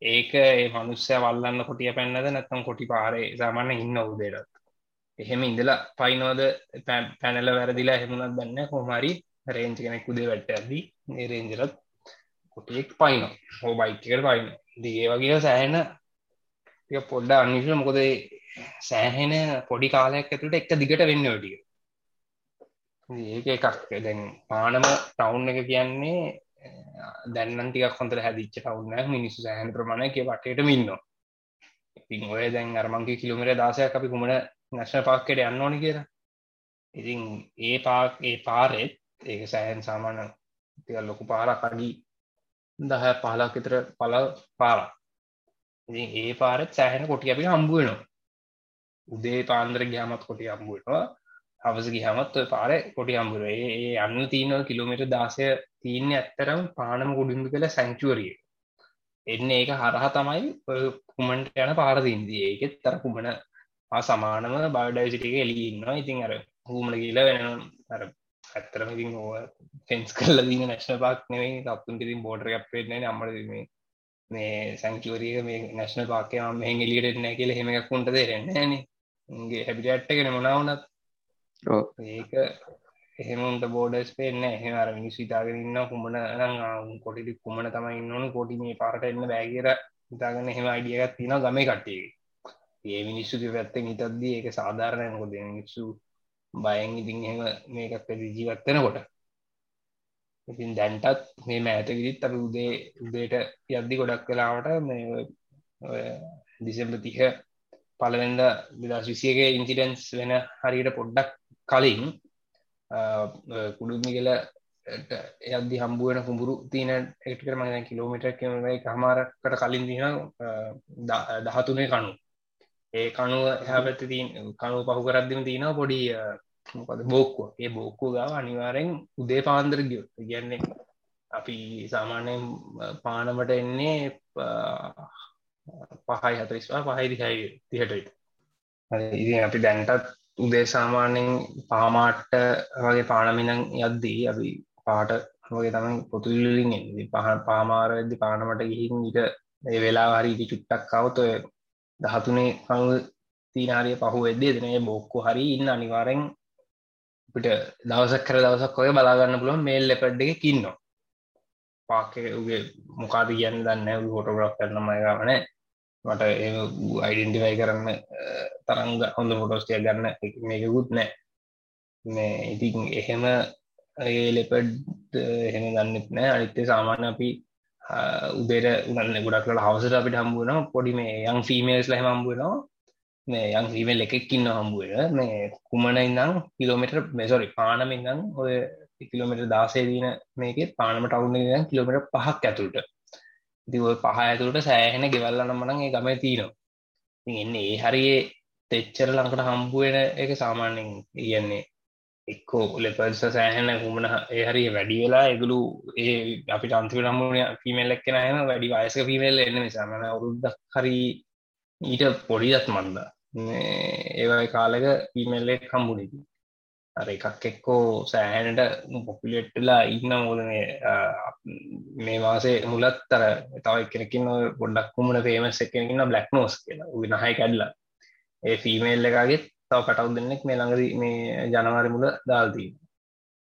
ඒක ඒ මනුස්සය වල්ලන්න කොටිය පැන්නද නැත්තම් කොටි පාරේ සාමාන්‍ය ඉන්න උදේටත්. එහෙම ඉඳලා පයිනෝද පැනල වැරදිලා හෙමුණත් දන්න කොහමරි රේන්ජ කෙනෙක් උදේ වැට ඇදී ඒ රේන්ජරත් කොටියෙක් පයින හෝ බයිකට පයින දිගේ වගේ සෑහෙන පොඩ්ඩ අනිශ මොකද සෑහෙන පොඩි කාලයක් ඇතුට එක දිගට වෙන්න ටිය ඒක එකක්. දැන් පානම ටවුන් එක කියන්නේ දැන්නන්ටික කොඳර හැදිච්ච ටවුන්න මිනිස්සු සෑහන ප්‍රමාණය කිය වටයට මින්නවා. ඉතින් ඔය දැන් අරමංගේ කිලෝමට දාසයක් අපි කුමට නැශන පාක්කට යන්න ඕනි කියලා. ඉතින් ඒ පාක් ඒ පාරෙත් ඒක සෑහන් සාමාන තික ලොකු පාරක් අඩි දහ පහලක් විතර පල පාරක්. ඉතින් ඒ පාරත් සෑහෙන කොටිය අපි හම්බුවනවා උදේ පාන්දර ගහමත් කොටි අම්බුවනවා හවස ගහමත් පාර කොටි අම්බුර ඒ අන්න තියනව කිලෝමිට දාසය තියන්න ඇත්තරම් පානම ගුඩින්දු කළ සැංචුවරිය එන්න ඒක හරහා තමයි කුමන්ට යන පාරදින්දී ඒකෙත් තර කුමන සමානම බඩයිසිටික එලින්නවා ඉතින් අර හූමල කියල වෙන අර ඇත්තරම ඉතින් ඕ ෆෙන්ස් කල්ල දින නැශ්න පාක් නෙවෙයි අපතුන් ඉතින් බෝඩර අපේන අම්මල මේ මේ සංචුවරිය මේ නැශ්න පාකය මෙහ එලියට නෑ. කියල හෙමකුන්ට දෙරෙන්නේ ගේ හැබිටට්ටගෙන මොනාවනත් ඒක එහෙමුන්ට බෝඩස් පේන්න එහෙමර මිනිස් විතාගෙනන්න කුමන කොටිටි කුමන තමයි ඉන්නවන කොටි මේ පාට එන්න බෑගර ඉතාගන්න එහෙම අයිඩියගත් තින ගම කට්ටිය ඒ මිනිස්සුක පැත්තෙන් හිතද්දී ඒක සාධාරණය. කොද මිනිස්සු බයෙන් ඉතින් එහෙම මේකක් ජීවත්වෙන කොට ඉතින් දැන්ටත් මේ මෑතකිරිත් අපි උදේ උදේට යද්දි ගොඩක් කලාවට මේ දිසෙම්බ තිහ පලවෙද විදස් විසියගේ ඉන්සිඩන්ස් වෙන හරියට පොඩ්ඩක් කලින් කුඩුමිගල යද්දි හම්බුවෙන කුඹුරු තියන එට කර මන කිලෝමිට කමයි හමාරකට කලින් දින දහතුනේ කනු ඒ කනුව හැපැත්ති කනු පහු කරද්දිම තියෙන පොඩි මොකද බෝක්කුව? ඒ බෝක්කු ගාව අනිවාරෙන් උදේ පාන්දර ගියොත්. කියන්නේ අපි සාමාන්‍යයෙන් පානමට එන්නේ පහයි හතරිස්වා පහයි දිහයි තිහට ඉතින් අපි දැන්ටත් උදේ සාමාන්‍යෙන් පාමාට්ට වගේ පානමිනං යද්දී අපි පාට වගේ තමයි පොතුල්ලින් පහ පාමාරදි පානමට ගිහින් ඊට ඒ වෙලා හරි ඉති චුට්ටක් කවත දහතුනේ කංග තීනාරිය පහු වෙද්දේ දෙනේ බොක්කු හරි ඉන්න අනිවාරෙන් පිට දවසක් කර දවසක් ඔය බලාගන්න පුළුවන් මේල් ලෙපඩ් එක කින්නවා. පාක උගේ මොකාද කියන්න දන්න හොටග්‍රක් කරන මයගමන මට ඒ අයිඩෙන්ටිවයි කරන්න තරංග හොඳ ෆොටෝස්ටිය ගන්න මේකුත් නෑ මේ ඉතින් එහෙම ඒ ලෙපඩ් එහෙම දන්නෙත් නෑ අනිත්තේ සාමාන්‍ය අපි උදේට උගන්න ගොඩක් කල හවසට අපිට හම්බුවන පොඩි මේ යං ෆීමේල්ස් ලහ හම්බුවනවා මේ යං ෆීමල් එකක්කින්න හම්බුවෙන මේ කුමන ඉන්නම් කිලෝමිටර් මෙසොරි පානම ඉන්නම් ඔය කිලෝමිට දාසේ දීන මේකෙත් පානමට අවුන්න කිලෝමිට පහක් ඇතුළට. ඉති ඔය පහ ඇතුළට සෑහෙන ගෙවල්ලන මනන් ඒ ගම තිීනවා එන්නේ ඒ හරියේ තෙච්චර ලංකට හම්බුවෙන එක සාමාන්‍යෙන් කියන්නේ එක්කෝ ලෙපල්ස සෑහන කුමන ඒ හරි වැඩි වෙලා එගුලු ඒ අපි අන්තිම නම්මුණ පිමල් එක්කෙන හම වැඩි වයසක පිමල් එන්න නිසාමන අවුරුද්දක් හරි ඊට පොඩිදත් මන්ද. ඒවයි කාලක පිමල්ලෙක් කම්බුණකි අර එකක් එක්කෝ සෑහැනට පොපිලෙට්ටලා ඉන්න මුල මේ වාසේ මුලත් තර තව එකෙනකින්න ගොඩක් කුමන පේමස් එකෙනකින්න බ්ලක් නෝස් කියලා. උනහයි කැඩලා. ඒ ෆීමේල් එකගෙත් තව කටව් දෙන්නෙක් මේ ළඟද මේ ජනවාරි මුල දාල්දී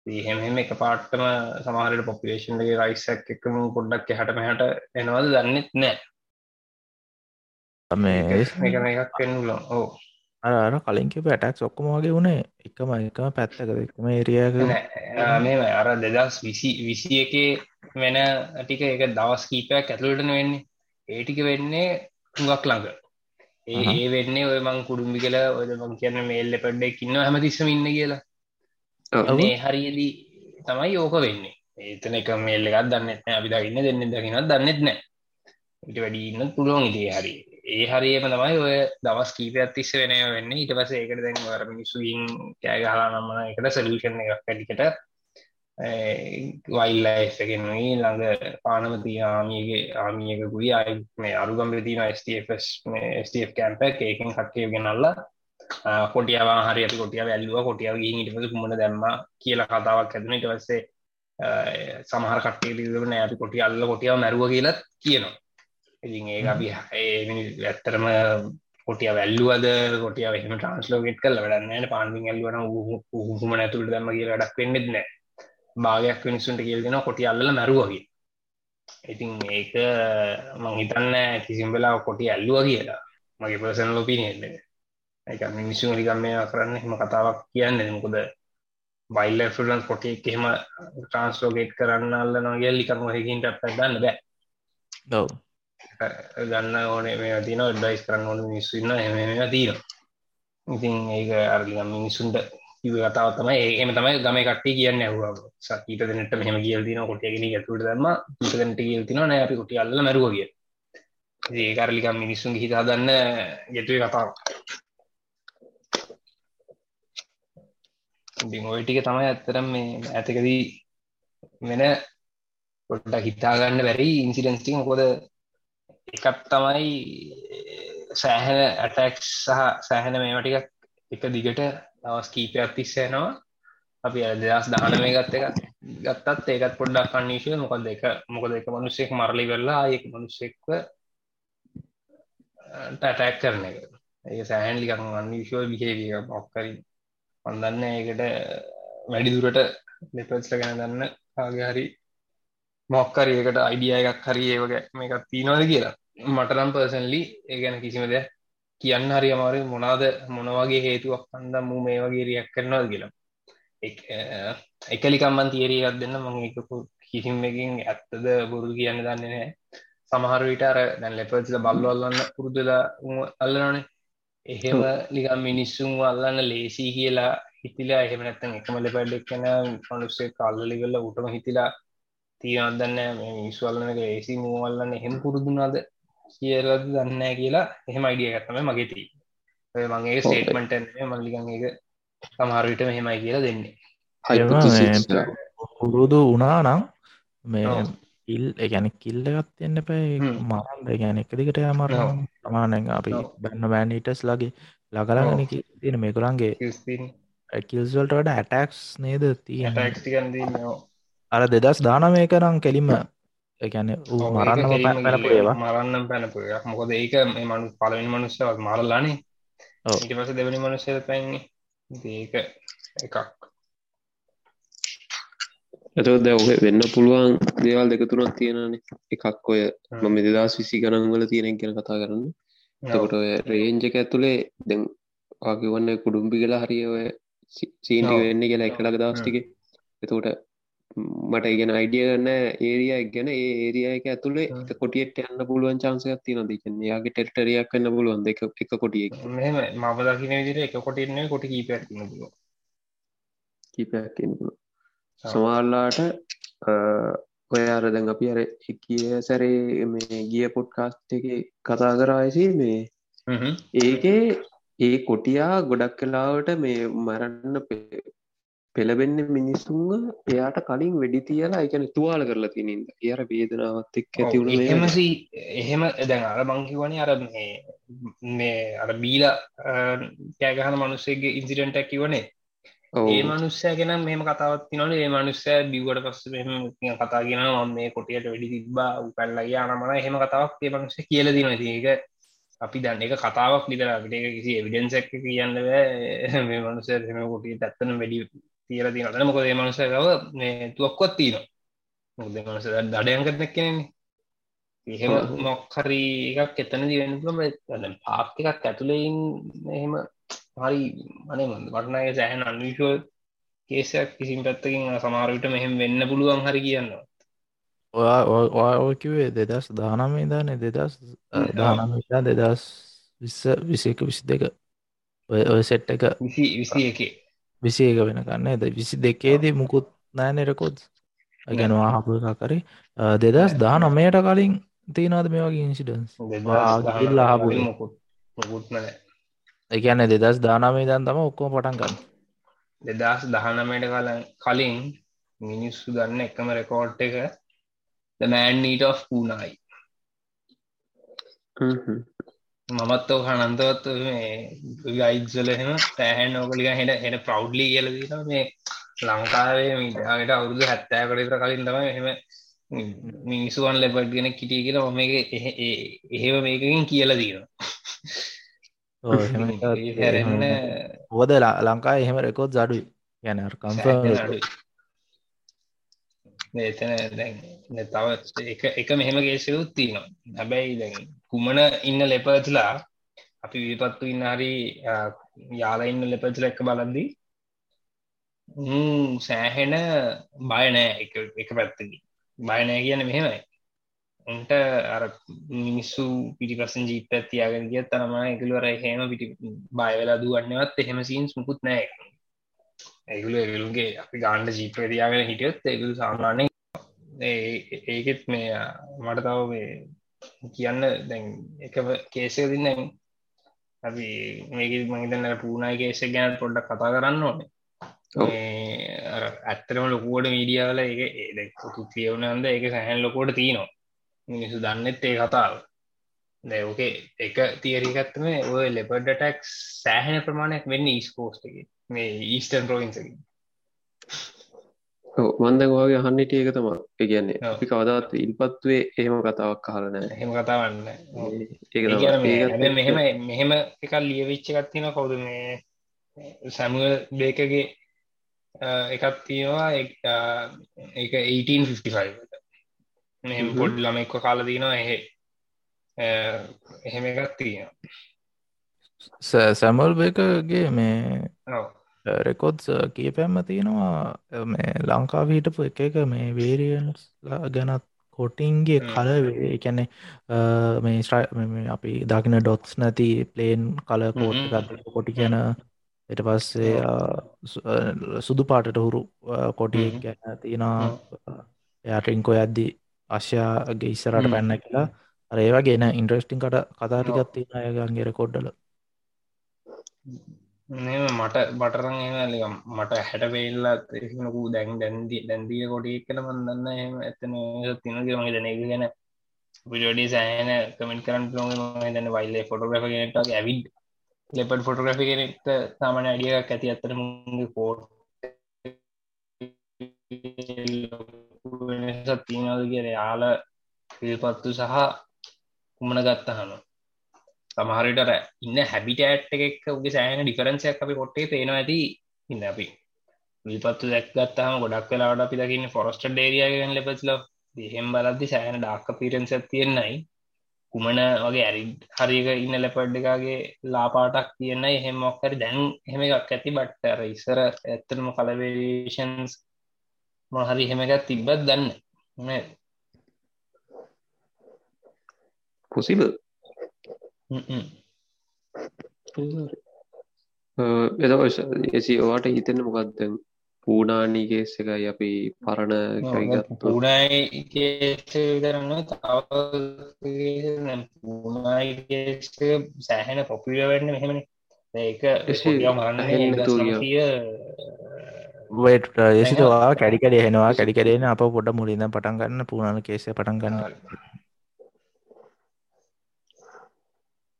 එහෙම එක පාට්ටම සමහරට පොපිලේෂන්ගේ රයිසක් එකම පොඩ්ඩක් හට මෙහට එනවද දන්නෙත් නෑ. මේ එක එකක් පෙන්නුල ඕ අර කලින්ක පැටක් ඔක්කොම වගේ වුණේ. එකම එකම පැත්තකද එකම ඒරියක මේ අර දෙදස් විසි විසි එකේ වෙන ටික එක දවස් කීපයක් ඇතුළටන වෙන්නේ. ඒටික වෙන්නේ හුඟක් ළඟ. ඒ ඒ වෙන්නේ ඔය මං කුඩුම්බි කියලා ඔය මං කියන්න මේල්ල පඩ්ඩක් ඉන්න හැමතිස්සම ඉන්න කියලා. මේ හරියදී තමයි ඕක වෙන්නේ. ඒතන එක මේල්ල එකත් දන්නෙත් අපි දකින්න දෙන්න දකිනත් දන්නෙත් නෑ. ඊට වැඩි ඉන්න පුළුවන් ඉතිේ හරි ඒ හරියම තමයි ඔය දවස් කීපයක් තිස්ස වෙනය වෙන්න. ඊට පස ඒකට දැන් වර මිනිස්සුයින් කෑගහලා නම්මන එකට සලූෂන් එකක් වැඩිකට වයිල්ලයිගෙනුයි ළඟ පානමති ආමියගේ ආමියකුයි අයි මේ අරුගම්බ තින ස්ටස් ස්ටF කැම්ප ඒකෙන් කට්ටය ගෙනල්ල කොටියවා හරි කොටිය වැල්ලුව කොටියාව ගිහිට කුමන දැම්ම කියලා කතාවක් ඇදන. ඉට වස්සේ සමහර කටේ නෑ අපි කොටිය අල්ල කොටියාව මැරුව කියලත් කියනවා. ඉතින් ඒ අපි ඇත්තරම කොටිය වැල්ලුවද? කොටිය එහම ට්‍රන්ස්ලෝගෙට් කල වැඩන්න පාන්ින් ඇල්ලුවන හුම ඇතුළට දැම කිය ඩක් වෙන්නෙත් නෑ භාගයක් මිනිස්සුන්ට කියල් දෙෙන කොටි අල්ල මැරුවගේ ඉතින් ඒක මං හිතන්න කිසිම් වෙලා කොටි ඇල්ලුව කියලා. මගේ පර්සන් ලොපිනෙල්ල එක. මිනිස්සු රිකම් මේ කරන්න එම කතාවක් කියන්න මොකද බයිල්ල ෆලන් කොටි එහෙම ට්‍රන්ස්ලෝගේට් කරන්න අල්ලනවා ගැල්ලිකම හකින්ට පැදන්න බෑ. දව් ගන්න ඕනේ මේ තින ඩයිස් කරන්න ඕන මිනිස්සුන්න හෙම තිීන ඉතින් ඒක අරලිගම් මිනිසුන්ට කිව කතාව තමයි ඒම තමයි ගම කට්ටි කියන්න ඇහවා සකීට දෙනට මෙහම කියල් තින කොටියගෙන ඇතුට දම ීතනට කියල් තින නෑ අපි කොටිය අල්ල මැරුව කිය ඒකරලිකම් මිනිස්සුන් හිතා දන්න ගෙතුවේ කතාව. ඔය ටික තමයි ඇත්තරම් මේ ඇතකදී වෙන පොට්ට හිතාගන්න වැරි ඉන්සිඩන්ස්ටිං කොද එකක් තමයි සෑහන ඇටැක්් සහ සෑහන මේමටික එක දිගට දවස් කීපයක් තිස්සයනවා අපි දෙදස් දාන මේ ගත්ත එක ගත්තත් ඒකත් පොඩ්ඩක් කන්නේශය මොකද එක මොකද එක මනුස්සෙක් මරලි වෙල්ලා ඒක මනුස්සෙක්ව ටැටැක් කරන එක. ඒ සෑහන් ලිකක් අන්විශෝ විහේවිය මොක්කරින් පන්දන්න ඒකට වැඩි දුරට ලෙපස්ල ගැන දන්න ආගේ හරි මොක්කරි ඒකට අයිඩිය එකක් හරි ඒවගේ මේකත් තිීනවද කියලා. මටනම් පර්සන්ලි ඒ ගැන කිසිම දෙයක් කියන්න හරි අමාරු මොනාද මොනවගේ හේතුවක් අන්දම් මූ මේ වගේ රියක් කරනවද කියලා. එකලිකම්මන් තිේරියක් දෙන්න මං එකකු කිසිම්මකින් ඇත්තද බොරු කියන්න දන්නේ නෑ සමහර විට අර දැන් ලෙපල්ල බල්ල අල්ලන්න පුරුදුලා අල්ලනනේ එහෙම ලිකම් මිනිස්සුන් අල්ලන්න ලේසි කියලා හිතිලා එහෙම නැත්තම් එකම ලෙපල්ඩක් කන මනුස්සේ කල්ලලි වෙල්ල උටම හිතිලා තියනදන්න මේ මිස්වල්ලන ලේසි මූවල්ලන්න එහෙම පුරුදුනාද කියලද දන්න කියලා එහෙම අයිඩිය ගත්තම මගේ ති මගේ ස්ටේටමට මල්ලිකන් එක සමහරවිට මෙහෙමයි කියලා දෙන්නේ. පුරුදු වනා නම් මේ. ඉල් ගැන කිල්ල එකත් තියන්න පැයි හ්ම්. මරන්ද ගැන එක දිකට යමර. සමානැ අපි. බැන්න බෑන්ඩීටස් ලගේ ලගලගෙන තියෙන මේකුරන්ගේ කිස්තින් කිල්ස්වල්ට වඩ ඇටක්ස් නේද තියෙන ටක්ටිකන්දී අර දෙදස් දාන මේක නම් කෙලින්ම ගැන ඌ මරන්නම පැනපු ඒවා. මරන්නම් පැනපු එකක් මොකද ඒක මේ මනු පලවෙනි මනුස්සවත් මරලානේ. ඔව්. ඊට පස දෙවනි මනුස්සය පැන්නේ. ඒක එකක්. දැන් ඔය වෙන්න පුළුවන් දේවල් දෙක තුනක් තියෙනනේ එකක් ඔය. මම දෙදස් විසි ගණන්වල තියෙන ගැන කතා කරන්න. එතකොට ඔය රේන්ජ එක ඇතුළේ දැන් ආකිවන්න කුඩුම්බි කියලා හරිය ඔය සීන්ටි. වෙන්න කියලා එකලක දවස්ටික එතකොට මට ඉගෙන අයිඩිය ගන්න ඒරිය ගැන ඒ ඒරිය එක ඇතුළේ. එක කොටියට යන්න පුළුවන් චාන්සයක් තියෙන දෙකන්න යාගේ ටෙටරියක් කන්න පුළුවන් දෙක එක කොටියෙක් මෙම දකින විදිර එක කොටින්නේ කොට කීපයක් තින පුළුව කීපයක් කියන්න පුළුවන්. ඔව්. සමහරලාට ඔය අර දැන් අපි අර කිය සැරේ මේ ගිය පොඩ්කාස්ට් එක කතා කරායසි මේ ඒකේ ඒ කොටියා ගොඩක් කලාවට මේ මරන්න පෙළබෙන්න මිනිස්සුන්ව එයාට කලින් වෙඩි තියලා එකන තුවාල කරලා තිනින්ද එයාර වේදනාවත් එක් ඇතිවුණ මේ එහෙමසි එහෙම දැන් අර බංකිවන අර මේ අර බීල කෑගහන මනුස්සේගේ ඉන්සිඩන්ටක් කිවනේ. ඒ මනුස්සය ගෙන මෙම කතාවත් තිනොල ඒ මනුස්සය බිවට පස්ස මෙම කතා ගෙන ම මේ කොටියට වැඩි තිබා උපැල්ලගේ අනමන එහෙම කතාවක් ඒ මනුස්ස කියල දින ඒක අපි දන්න එක කතාවක් විතරට කිසි එවිඩන්සක් කියන්න මේ මනුස එම කොටිය ඇත්තන වැඩි තියල තින අතන මොකද ඒ මනුසකව මේ තුවක්කොත් තියන මොද මනුස දඩයන්කත්නක් කෙනෙන්නේ එහෙම. මොක්හරි එකක් එතන දිවෙනලම පාක් එකක් ඇතුළෙයින් එහෙම හරි අනේ වටනය සෑහන අන්විශෝ කේසයක් කිසිම් පැත්තකින් සමාරවිට මෙහෙම වෙන්න පුළුවන් හරි කියන්නවා ඔයා ඔයකිවේ දෙදස් දානමේ දානේ දෙදස්. දානමතා දෙදස් විස්ස විසක විසි දෙක ඔය ඔය සෙට් එක. විසි විසි එකේ විසි ඒක වෙනකන්න ඇද විසි දෙකේදී මුකුත් නෑනෙරකොත් ගැනවා හපු එක කරේ දෙදස් දා නමයට කලින් තියනද මේ වගේ ඉන්සිඩන්ස් නෑ එකන්න දෙදස් දානමේ දන් තම ඔක්කෝ පටන් ගන්න. දෙදස් දහනමයට කල කලින් මිනිස්සු ගන්න එකම රෙකෝඩ් එක මෑන්නීට of පූනායි හ්ම් හ්ම්. මමත් ඕක අනන්තවත් මේ ගයිත්සල එහෙම තෑහැන් ඕකලික හෙට හෙට ප්‍රෞඩ්ලි කියලදීන මේ ලංකාවේ මිටට අවුරුදු හැත්තෑ කටතර කලින් තම එහෙම මිනිසුවන් ලෙපට් ගෙන කිටිය මම එක එහෙම මේකකින් කියල දීන හොද ලංකා එහෙම රෙකෝත් අඩුයි ගැන කම්ප එතන තව එක එක මෙහෙම ගේසයුත් තියනවා. හැබැයි දැන් කුමන ඉන්න ලෙපතුලා අපි විපත්තු ඉන්න හරි යාලා ඉන්න ලෙපතුල එක බලද්දී උන් සෑහෙන බයනෑ එක එක පැත්තකි බයනෑ කියන මෙහෙමයි. උන්ට අර මිනිස්සු පිටිපසන් ජීප ඇතියාගෙන කිය තනම එකළුවර හෙම පිටි බයවෙලා දුවන්නවත් එහෙම සීන්ස් මුකුත් නෑ ඇගුල එගලුගේ අපි ගාන්ඩ ජීපතියාගෙන හිටියොත් ඒගුළු සාමාන්‍ය ඒකෙත් මේ මට තව මේ කියන්න දැන් එක කේසය දින්න අපි මේක මහිතන්න පූනායි කේසය ගැන පොඩ්ඩක් කතා කරන්න ඕනේ. ඇත්තරම ලොකුවට මීඩියාවල පුතු කියවනන්ද ඒක සැහැන් ලොකෝට තියනවා. මිනිසු දන්නෙත් ඒ කතාව. දැෝකේ එක තියරිකත්තම ඔය ලෙපඩ ටක් සෑහන ප්‍රමාණයක් වෙන්න ඊස්කෝස්ට මේ ඊස්ටන් ප්‍රෝවින්සකින් ඔව්, මන් දැන් ඔයාගේ අහන්නට ඒක තමා ඒ කියන්නේ. අපි කවදාත් ඉල්පත්වේ එහෙම කතාවක් අහලා නෑ එහෙම කතාවන්න මෙහෙම මෙහෙම එකක් තියෙනවා. කවුද මේ සැමුවල් බේකගේ එකක් තියෙනවා. එක්- අ, ඒක 1855 මෙහෙම හ්ම්. පොඩ් ළමෙක්ව කාලා තියෙනවා එහෙ එහෙම එකක් තියෙනවා. සැමල් බේකගේ මේ ඔව් රෙකොඩ්ස් කියපැම්ම තියෙනවා මේ ලංකාව හිටපු එක එක මේ වේරියන්ස් ගැනත් කොටින්ගේ හ්ම්. කල එකැනෙ මේ ස්ට්‍රයි අපි දකින ඩොත්ස් නැති පලේන් කල කෝට් කොටි ගැන එට පස්සේ සුදු පාටට හුරු කොටියෙක් හ්ම්. ගැන තියෙනවා එයාටින්කො යද්දි අශ්‍යයාගේ ඉස්සරට. පැන්න කියලා අර ඒවගේ න ඉන්ට්‍රස්ටිං කට. කතාටිකත් තියෙන අයගන්ගේ රෙකොඩ්ඩල මට බටරන් එම මට හැට පේල්ලත් එනකු දැන් දැන්දි දැන්දිය කොටිය කළ මන්දන්න එම ඇතන තිනගේ මගේ දැන එක ගැන විඩඩි සෑන කමෙන්ට කරන්න ලොම දැන වයිල්ල ෆොටෝග්‍රෆ ට ඇවිඩ් ලෙපට ෆොටෝග්‍රෆි කෙනෙක්ට සාමන අඩියක් ඇති අත්තර මුගේ පෝට් තියනද කිය යාල පිල්පත්තු සහ කුමන ගත්තහම. සමහරට ඉන්න හැබිටඇට් එකක් උගේ සෑන ඩිෆරන්සයක් අපි කොට්ටේ පේනවා ඇති ඉන්න අපි. විල්පත්තු දැක්ගත්තහම ගොඩක් වෙලාට අපි දකින්න ෆොරස්ට ඩේරියගෙන් ලෙපස්ල දෙහෙම් බලද්දි සෑන ඩාක්ක පිරන්ස තියෙන්නයි. කුමන වගේ ඇරි හරික ඉන්න ලෙපඩ් එකගේ ලාපාටක් කියන්න එහෙම මොක්කර දැන් එහෙම එකක් ඇති. බට්ටර ඉස්සර ඇත්තටම කලවේෂන්ස් මොහරි එහෙම එකත් තිබ්බත් දන්න පුසිබ එත එසි ඕට හිතෙන මොකක්ද? පූනානී කේස් එකයි අපි පරණ පුුණයි විතරන්න පුුණයි සෑහෙන පොපිල වෙන්න මෙහෙමන. ඒක වේට ප්‍රදේශවා කැඩිකඩ හෙනවා කැඩිකඩේන අප පොඩ මුලින්ද පටන් ගන්න පුුණන කේස පටන් ගන්න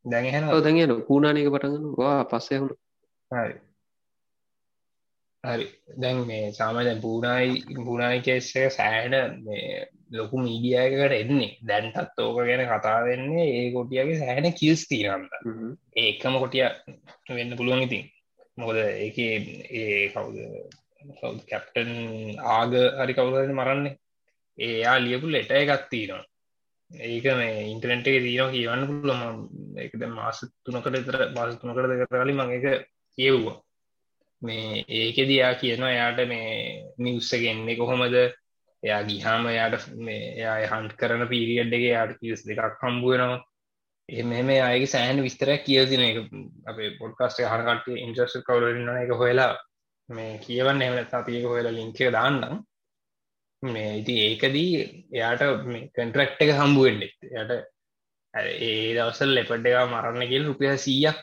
දැඟහෙන දැඟන පූනානක පටගන්න වා පස්සයහුණු හරි. හරි. දැන් මේ සාම දැන් පූනායි පුුණායි කේස්සක සෑහන මේ ලොකු මීඩියයකට එන්නේ. දැන්ටත් ඕක ගැන කතා වෙන්නේ ඒ කොටියගේ සෑහන කිස් තිීනන්න ඒකම කොටිය වෙන්න පුළුවන් ඉතින්. මොකද ඒක ඒ කවුද? කැප්ටන් ආග හරි කවුද මරන්නේ. ඒයා ලියපු ලෙට එකත් තියෙනවා ඒක මේ ඉන්ටරනෙට් එක දීනවා කියවන්න පුළුවන්. ඒකද මාස තුනකට විතර මාස තුනකට දෙක කලින් මම ඒක කියවුවා. මේ ඒකෙදී යා කියනවා එයාට මේ නිවුස් එක එන්නේ කොහොමද? එයා ගිහාම එයාට මේ එයා හන්ට් කරන පීරියඩ් එකේ එයාට කිවස් දෙකක් හම්බ වෙනවා. එහෙම එහෙම ආයේ සෑහෙන විස්තරයක් කියලා තියෙන එක අපේ පොඩ්කාස්ට් එක අහන කට්ටිය ඉන්ට්‍රස්ටඩ් කවුරු හරි ඉන්නවනේ ඒක හොයලා. මේ කියවන්න එහෙම නැත්නම් අපි ඒක හොයලා ලින්ක් එක දාන්නම්. මේ ඉති ඒකදී එයාට කන්ට්‍රක්් එක හම්බුවෙන්ඩ යට ඒ දවසල් ලෙපඩ් එක මරන්න කියල රුපිය සීයක්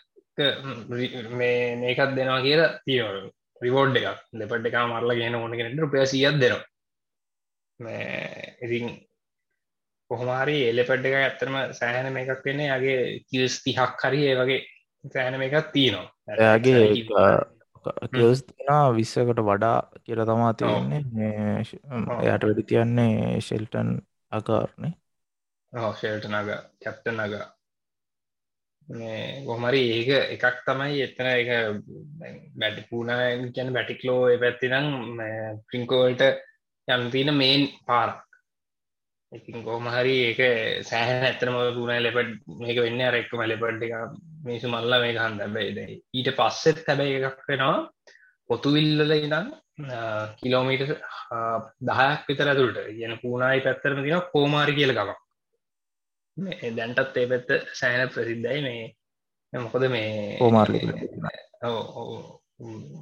මේ මේකත් දෙනවා කියලා තියවරු රිවෝඩ් එකක්. ලෙපට් එක මරලා ගෙන ඕන කෙනට රුපිය සියත් දෙනවා. ඉතින් කොහොමාරි එලෙපඩ් එක ඇත්තරම සෑහන මේකක් වෙන්නේ. යාගේ කිස් තිහක් හරි ඒ වගේ සෑහන එකක් තියෙනවා. එයාගේ කියස් තිෙන විස්සකට වඩා කියල තමා තියන්නේ එයට වැඩි තියන්නේ ශෙල්ටන් අකාරණය ශෙල්ට නග කැප්ට නග ගොමරි ඒක එකක් තමයි එතන එක බැටි පූුණ කියන බැටික්ලෝ පැත්තිනම් ප්‍රිංකෝල්ට යම්තින මේන් පාරක්. ඉතින් කොහමහරි ඒක සෑහන ඇත්තනම පුුණ ලෙපට මේක වෙන්න රෙක්කම ලෙපට් එක මිනිසු මල්ල මේ හන්ද බැයිද ඊට පස්සෙත් හැබැයි එකක් වෙනවා. පොතුවිල්ලල ඉදන් කිලෝමීට දහයක් විතර ඇතුළට. කියන පූනායි පැත්තරම තින කෝමාරි කියල ගම දැන්ටත් ඒ පැත්ත සෑන ප්‍රසිද්ධයි. මේ මොකද මේ කෝමාර්ලි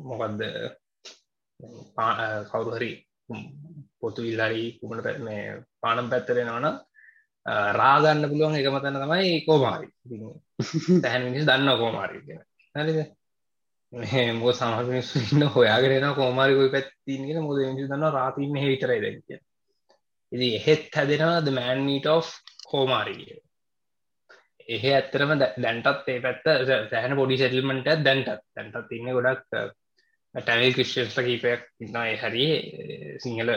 මොකක්ද කවුරු හරි පොතු ඉල්ලරි කුමට පැ මේ පානම් පැත්තරෙනවන රාගන්න පුළුවන් එක මතන්න තමයි කෝමාරි. තැහැන් මිනිස් දන්න කෝමාරි කියෙන හරිද? මෝ සමහමිනිස්සු ඉන්න හොයාගෙනන කෝමාරිකොයි පැත්තිගෙන මොද මිසි දන්න රාතින්න හිතරයි දැක ඉදි එහෙත් හැදෙනවා ද මෑන්මීට of කෝමාරිය එහෙ ඇත්තරම දැන්ටත් ඒ පැත්ත සෑහන පොඩි සෙටල්මට දැන්ටත්. දැන්ටත් ඉන්න ගොඩක් ටැනල් ක්‍රිස්ටන්ස්ල කීපයක් ඉන්නයි හරි සිංහල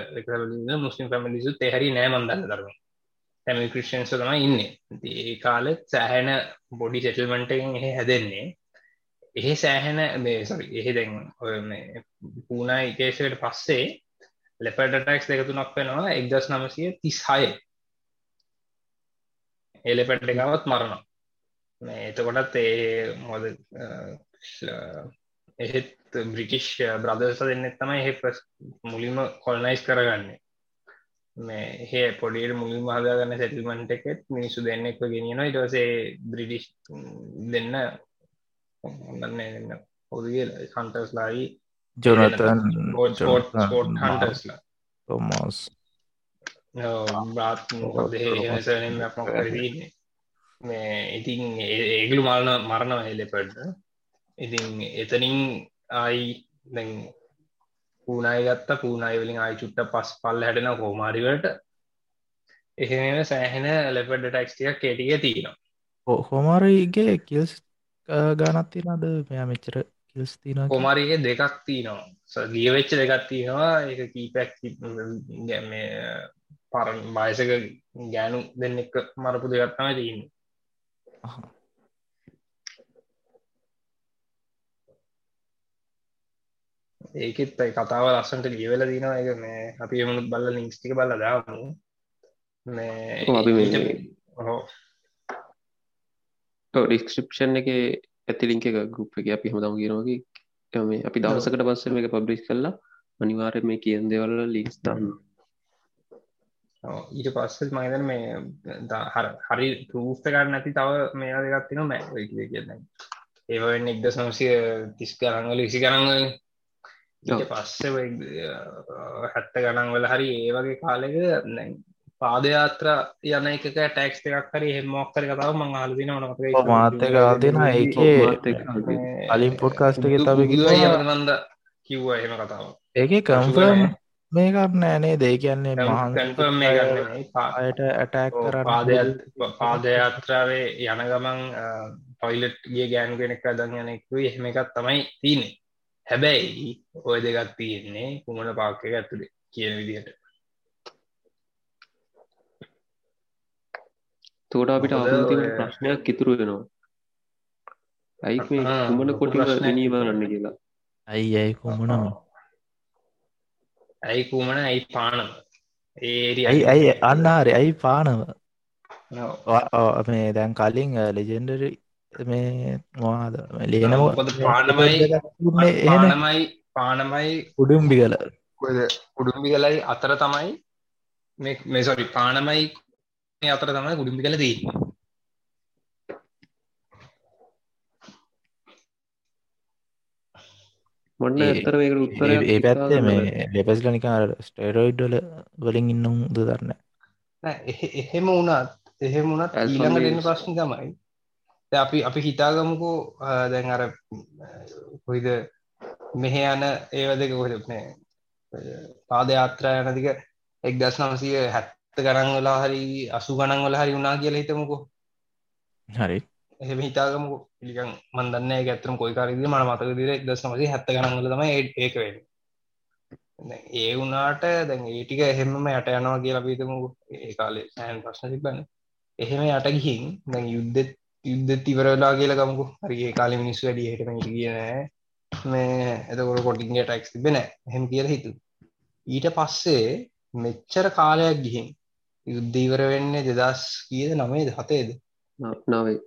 මුස්ලිම් පැමිලිසුත් එහරි නෑමන්දන්න දරම තැමල් ක්‍රිස්ටන්ස තම ඉන්න. ඒ කාලෙත් සෑහැන බොඩි සෙටල්මන්ටෙන් එහ හැදෙන්නේ. එහෙ සෑහැන මේසරි එහෙ දැන් ඔය පූනා එකේශයට පස්සේ ලෙපට ටක්ස් දෙකතුනක් වෙනවා. එක්දස් නමසය තිස්හය එලපැට් එකවත් මරණ එතකොටත් ඒ මොද එහෙත් බ්‍රිටිෂ් බ්‍රදර්ස දෙන්නෙත් තමයි එහෙ මුලින්ම කොල්නයිස් කරගන්නේ. මේ හේ පොඩියට මුලින් හදාගන්න සැටිල්මන්ට එකෙත් මිනිස්සු දෙන්නෙක්ව ගෙනියන ඉටසේ බ්‍රිටිෂ් දෙන්න ඔන්න දෙන්න පොදගේ කන්ටර්ස් ලායි ජොනතන් හන්ටස්ලා තොමස් බාත් මොකදේ මේ ඉතින් ඒගලු මරණ මරණ හෙලෙපට ඉතින් එතනින් ආයි දැන් පූනායි ගත්ත. පූනායි වලින් ආයි චුට්ට පස් පල්ල හැටෙන කෝමාරිවලට එහෙම සෑහෙන ලෙපඩ ටක්ස්ටියක් කෙටිය තියෙනවා. හොමරගේ කිල්ස් ගානත් තිනද මෙයා මෙච්චර කිල්ස් තින කොමරිගේ දෙකක් තියනවා. ගිය වෙච්ච දෙකක් තියෙනවා. එක කීපැක් පරන් බයසක ගෑනු දෙන්න එක මරපු දෙගත්තම තියන්න ඒකෙත් කතාව ලස්සන්ට ලියවෙල දිනවා එක මේ අපි එමුණුත් බල්ල ලිංක්ස්ටික බල්ල දාමු. ඩිස්ක්‍රපෂන් එක ඇතිලින්ක ගුප් එක අපි හමදම ගෙනවාගේ මේ අපි දවසකට පස්සම එක පබ්ලිස් කරලා අනිවාර මේ කියන් දෙවල්ල ලික්ස් දන්න. ඊට පස්සල් මගදන මේ හරි රූස්ත කරන්න නැති තව මේ දෙගත්තින මැ කියන්න. ඒවෙන් එක්ද සමසය තිස් කරංගල විසි කරංගල පස්සේ හැත්ත ගණන් වල හරි ඒ වගේ කාලෙක පාදයාත්‍ර යන එක ටැක්ස් එකක් හරි හෙමොක්කර කතාව මං හලදින නක මාතක දෙන ඒ අලින් පොඩ්කාස්ටක තබ නන්ද කිව්ව. එහෙම කතාව ඒක කම්ෆර්ම් මේ කරන්න ඇනේ දේ කියන්නේ මහන් අයට ඇටැක් කර පාදයාත්‍රාවේ යන ගමන් පොයිලට් ගිය ගෑන් කෙනෙක් අදන් යනෙක්ව එහෙම එකත් තමයි තියනෙ හැබැයි ඔය දෙකත් තියෙන්නේ කුමන පාක්කය ඇතුළේ කියන විදිහට. තෝට අපිට අවතින ප්‍රශ්නයක් ඉතුරු වෙනවා. ඇයි මේ කුමන කොටි නීවරන්න කියලා? ඇයි ඇයි කුමනම? ඇයි කුමන? ඇයි පානම? ඒ ඇයි ඇයි අන්නාරය ඇයි පානව මේ දැන් කලින් ලෙජෙන්ඩරි මේ මොවාද ලේනම පානමයි පානමයි පානමයි උඩුම්බි කල උඩුම්බි කලයි අතර තමයි මේසොරි පානමයි අතර තමයි ගුඩිම්බි කල දී මොන්න ඇතර මේකට උත්තර ඒ පැත්තේ මේ ලෙපස්ල නිකා ස්ටේරෝයිඩ්ඩල වලින් ඉන්නම් ද දරන්න එහෙම වුණත් එහෙම වුණත් ඊළඟ දෙන්න ප්‍රශ්න තමයි අපි අපි හිතාගමුකෝ දැන් අර කොයිද මෙහ යන ඒවදක කොහෙදනේ පාදයාත්‍රා යනදික එක් දස් නමසය හැත් ගණන් වලා හරි අසු ගණන් වල හරි වුණා කියලා හිතමුකෝ. හරි. එහෙම හිතාගමු පිළිකන් මන්දන්න ඇතරම් කොයිකාරද මන මතක දිර දස්නමසේ හැත්ත ගණන්වල තම ඒක වෙන ඒ වුනාට දැන් ඒටික එහෙමම යට යනවා කියලා පිතමු ඒ කාලේ සෑන් ප්‍රශ්න තිබන්න එහෙම යට ගිහින් දැන් යුද්ධ යුද්ධ තිවරලා කියලා ගමුකු. හරිගේ කාලෙ මිනිස්සු වැඩිය හිටම කියනෑ මේ එතකොට කොටින්ගේ ටැක්ස් තිබෙන එහෙම කියලා හිතු ඊට පස්සේ මෙච්චර කාලයක් ගිහින් යුද්ධීවර වෙන්නේ දෙදස් කියද නමේද හතේද? නවේ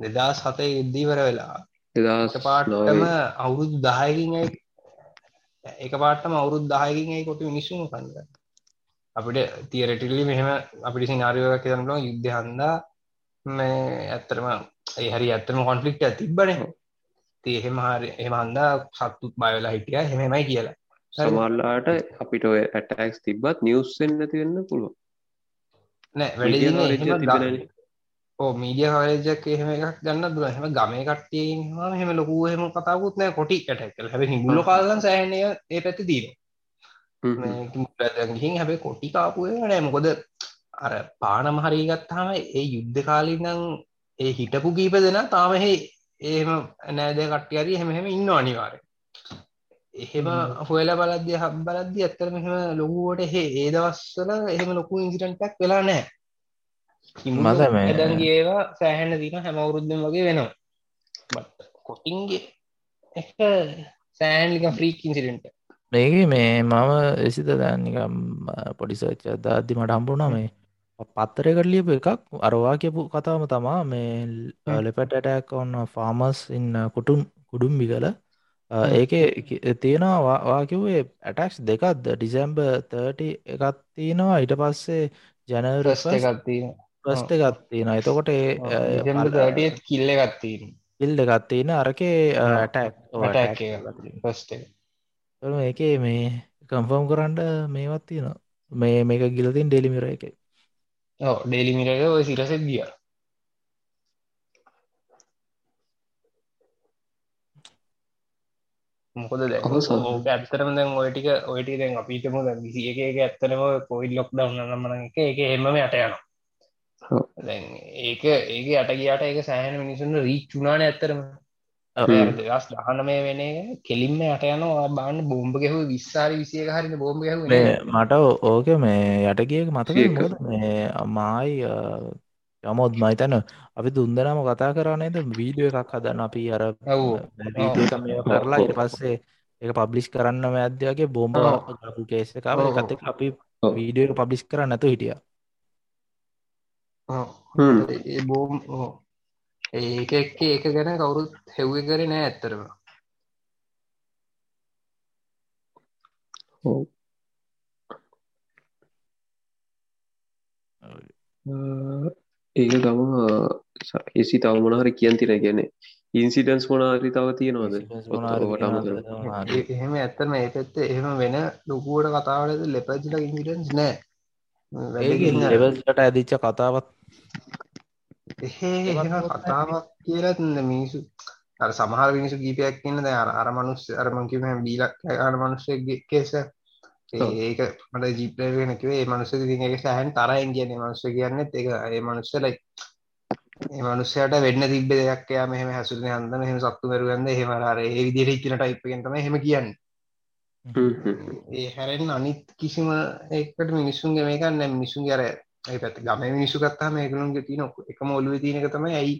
දෙදස් හතේ යුද්ධීවර වෙලා දෙදස් පාටම අවුරුදු දහයකින් එක පාටම අවුරුදු දහයකින් කොට මිනිස්සුම කන්ද අපිට තියරටිලි මෙහෙම අපිට සිනාරියෝ කියන්න බල යුද්ධ හන්දා මේ ඇත්තරම ඒ හරි ඇත්තම කොන්ෆලික්ට තිබ්බන. තිය එහෙම හරි එහම හන්දා සත්තුත් බයවෙලා හිටිය. හෙමමයි කියලා. සමල්ලාට අපිට ඔය ඇටක්ස් තිබත් නිවස්සෙන් නැති වෙන්න පුළුව නෑ ඕ මීඩිය හරජක් එහෙම එකක් ගන්න දුර හැම ගමය කට්ටියෙන් හෙම ලොකු හෙම කතාකුත් නෑ. කොටි ඇටැක්කල් හැබ මුල්ල කාලන් සෑනය ඒ පැති දීන ගිහින් හැබේ කොටි කාපුය නෑ. මොකොද අර පානම හරිගත්තාම ඒ යුද්ධ කාලිනම් ඒ හිටපු කීප දෙෙන තාමහෙ ඒම නෑද කට්ටියරි හෙම හෙම ඉන්න අනිවාරය එහෙම හොයල බලද්‍ය හම්. බලද්දි ඇත්තර මෙහෙම ලොකුවට හේ ඒ දවස්සල එහෙම ලොකු ඉන්සිටන්ටක් වෙලා නෑ. මද දැන්ගේ ඒවා සෑහැන්න දින හැම අවුරුද්ධම වගේ වෙනවා. කොටින්ගේ එක සෑන්ලික ෆ්‍රීක් ඉන්සිඩෙන්ට මේගේ මේ මම එසිත දැන්නිකම් පොඩිසච් අදාද්දි මට හම්බුණා මේ පත්තරකට ලියපු එකක්. අරවා කියපු කතාම තමා මේ ලෙපට ඇටැක් ඔන්න ෆාමස් ඉන්න කුටුම් කුඩුම්බි කල ඒක තියෙනවා වාකිවේ ඇටක්ස් දෙකක්ද? ඩිසැම්බ 30 එකත් තියෙනවා. ඊට පස්සේ ජනර ප්‍රස්ට ගත්තින එතකොට කිල්ල ගත්තිීම ඉල්ඩ ගත්තින අරකේ ඇටක් තොළම එකේ මේ කම්ෆෝම් කරන්ඩ මේවත් තියෙනවා. මේ මේක ගිලතින් ඩෙලිමිර එක. ඕ ඩෙලිමිරට ඔය සිරසෙත් ගිය. මොකද දැක ඇත්තරම දැන් ඔයටික ඔයටි දැන් අපිටම දැ විසි එක එක ඇත්තරම කොයිඩ් ලොක් ඩව් නම්මන එක එක හෙම අටයනවා දැන් ඒක ඒක අට ගියට එක සෑහන මිනිසුන් රීච් චුනාන ඇත්තරම දස් දහන මේ වෙන කෙලින්ම යට යනවා. බාන්න බෝම්භ ගැහු විස්සාරි විසිය හරින බෝම්භ ගැහු මට ඕක මේ යටගියක මතක මේ අමායි යමොත් මයිතන අපි දුන්දනම කතා කරනේද වීඩියෝ එකක් හදන්න අපි අර ඔව්. වීඩියෝ එක මේ කරලා ඊට පස්සේ ඒක පබ්ලිෂ් කරන්න මැද්‍යගේ බෝම්බ ඔව්. ගපු කේස එකම ඔව්. එකත් එක්ක අපි. වීඩියෝ එක පබ්ලිෂ් කරන්න නැතු හිටිය. බෝම් ඒක එක්ක ඒක ගැන කවුරුත් හෙව්ව කර නෑ ඇත්තරම ඔව්. ඒක තම එසි තව මොනහරි කියන්තිර ගැන ඉන්සිඩන්ස් මොනාරි තව තියෙනවාද? එහෙම ඇත්තරම ඒ පැත්ත එහෙම වෙන ලොකුවට කතාවලද ලෙපජිල ඉන්සිඩන්ස් නෑ. වැඩ ලෙවල්ට ඇදිච්ච කතාවත් එහෙ කතාවක් කියලත් මිනිසු අර සමහර මිනිසු කීපයක් කියන්න දැන් අර මනුස්ස අර මං කිව්ව හැම බීලා අර මනුස්සයෙක්ගේ කේස. ඒක මට ජීප්ලේ වෙන කිව්වේ ඒ ඉතින් ඒක සෑහෙන තරහින් කියන්නේ. මනුස්සය කියන්නේත් ඒක ඒ මනුස්සය ලයික් ඒ මනුස්සයාට වෙන්න තිබ්බ දෙයක්. එයා මෙහෙම හැසුරුනේ හන්දන එහෙම සත්තු මරුගන්ද එහෙම අර ඒ විදිහට ඉක්කින ටයිප් එකෙන් තමයි එහෙම කියන්නේ. ඒ හැරෙන් අනිත් කිසිම ඒකට මිනිස්සුන්ගේ මේක නෑ මිනිසුන්ගේ අර ඒ පැත්ත ගමේ මිනිස්සු ගත්තාම ඒගොල්ලන්ගේ තියෙන එකම ඔළුවේ තියෙන එක තමයි ඇයි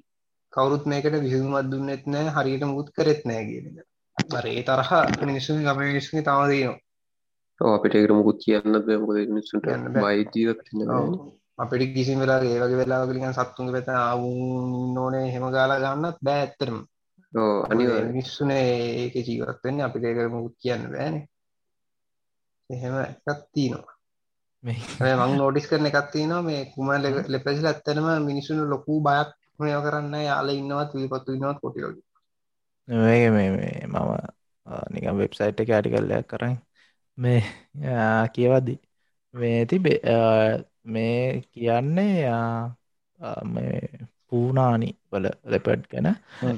කවුරුත් මේකට විසඳුමක් දුන්නෙත් නෑ හරියට මුකුත් කරෙත් නෑ කියන එක. අර ඒ තරහ මිනිස්සුන්ගේ ගමේ මිනිස්සුන්ගේ තව තියෙනවා. අපිට ඒකට මුකුත් කියන්න බෑ මොකද මිනිස්සුන්ට කියන්න බෑ. බයි ජීවත් වෙන්න ඔව්. අපිට කිසිම වෙලාවක ඒ වගේ වෙලාවක නිකන් සත්තුන්ගේ පැත්තෙන් ආවුන් ඕනේ එහෙම ගාලා ගන්නත් බෑ ඇත්තටම. ඔව් අනිවාර්යෙන් මිනිස්සුනේ ඒකේ ජීවත් වෙන්නේ අපිට ඒකට මුකුත් කියන්න බෑනේ. එහෙම එකක් තියෙනවා. මේ මං නෝටිස් කරන එකක් තියෙනවා මේ කුමාර ලෙපෙසිලා ඇත්තටම මිනිසුන්ට ලොකු බයක් මේව කරන්න. යාලා ඉන්නවත් විපත්තු ඉන්නවත් කොටි වගේ. මේක මේ මේ මම නිකම් වෙබ්සයිට් එක ආටිකල්ලයක් කරයි මේ ආ, කියවද්දි. මේ තිබේ මේ කියන්නේ මේ පූනානි වල ලෙපඩ් ගැන.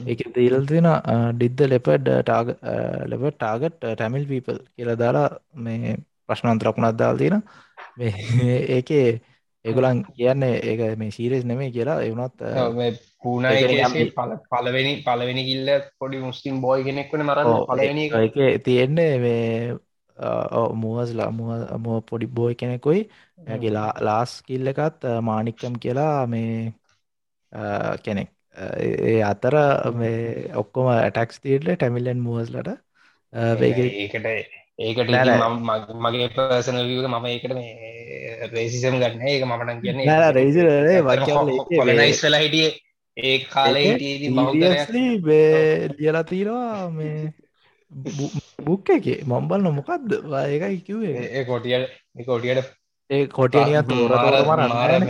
එක දීල් තින ඩිද්ද ලෙපඩ් ටාග ලෙප ටාගට් ටැමිල් පීපල් කියල දාලා මේ ප්‍රශ්නන්තරකුණත් දාල් තියෙන මේ ඒකේ ඒගොලන් කියන්නේ ඒක මේ සීරෙස් නෙමේ කියලා එවනත් ඔව්, මේ පූනා ඒක නිකන් එකේ අපි- පළ- පළවෙනි පළවෙනි කිල්ල පොඩි මුස්ලිම් බෝයි කෙනෙක් වෙන මරන්න පළවෙනි එක තියෙන්නේ මේ මුවස්ලා මුව පොඩි බෝයි කෙනෙකුයි ඇගේ ලාස් කිල්ල එකත් මානික්කම් කියලා මේ කෙනෙක් ඒ අතර මේ ඔක්කොම ඇටක්ස් තීරල ටැමිල්ලන් මුවස්ලට ඒකට ඒකට මග- පර්සනල් වියක මම ඒකට මේ රේසිසම් ගන්න ඒක මමනන් කියන්නේ රේසිරේ වෙලා හිටිය ඒ කාලේ ලියලා තීරවා මේ බුක් එක මම්බල්න මොකක්ද ඒකයි කිවේ ඒ කොටියට ඒ කොටියට ඒ කොටියනිය තෝර තෝර මරන්න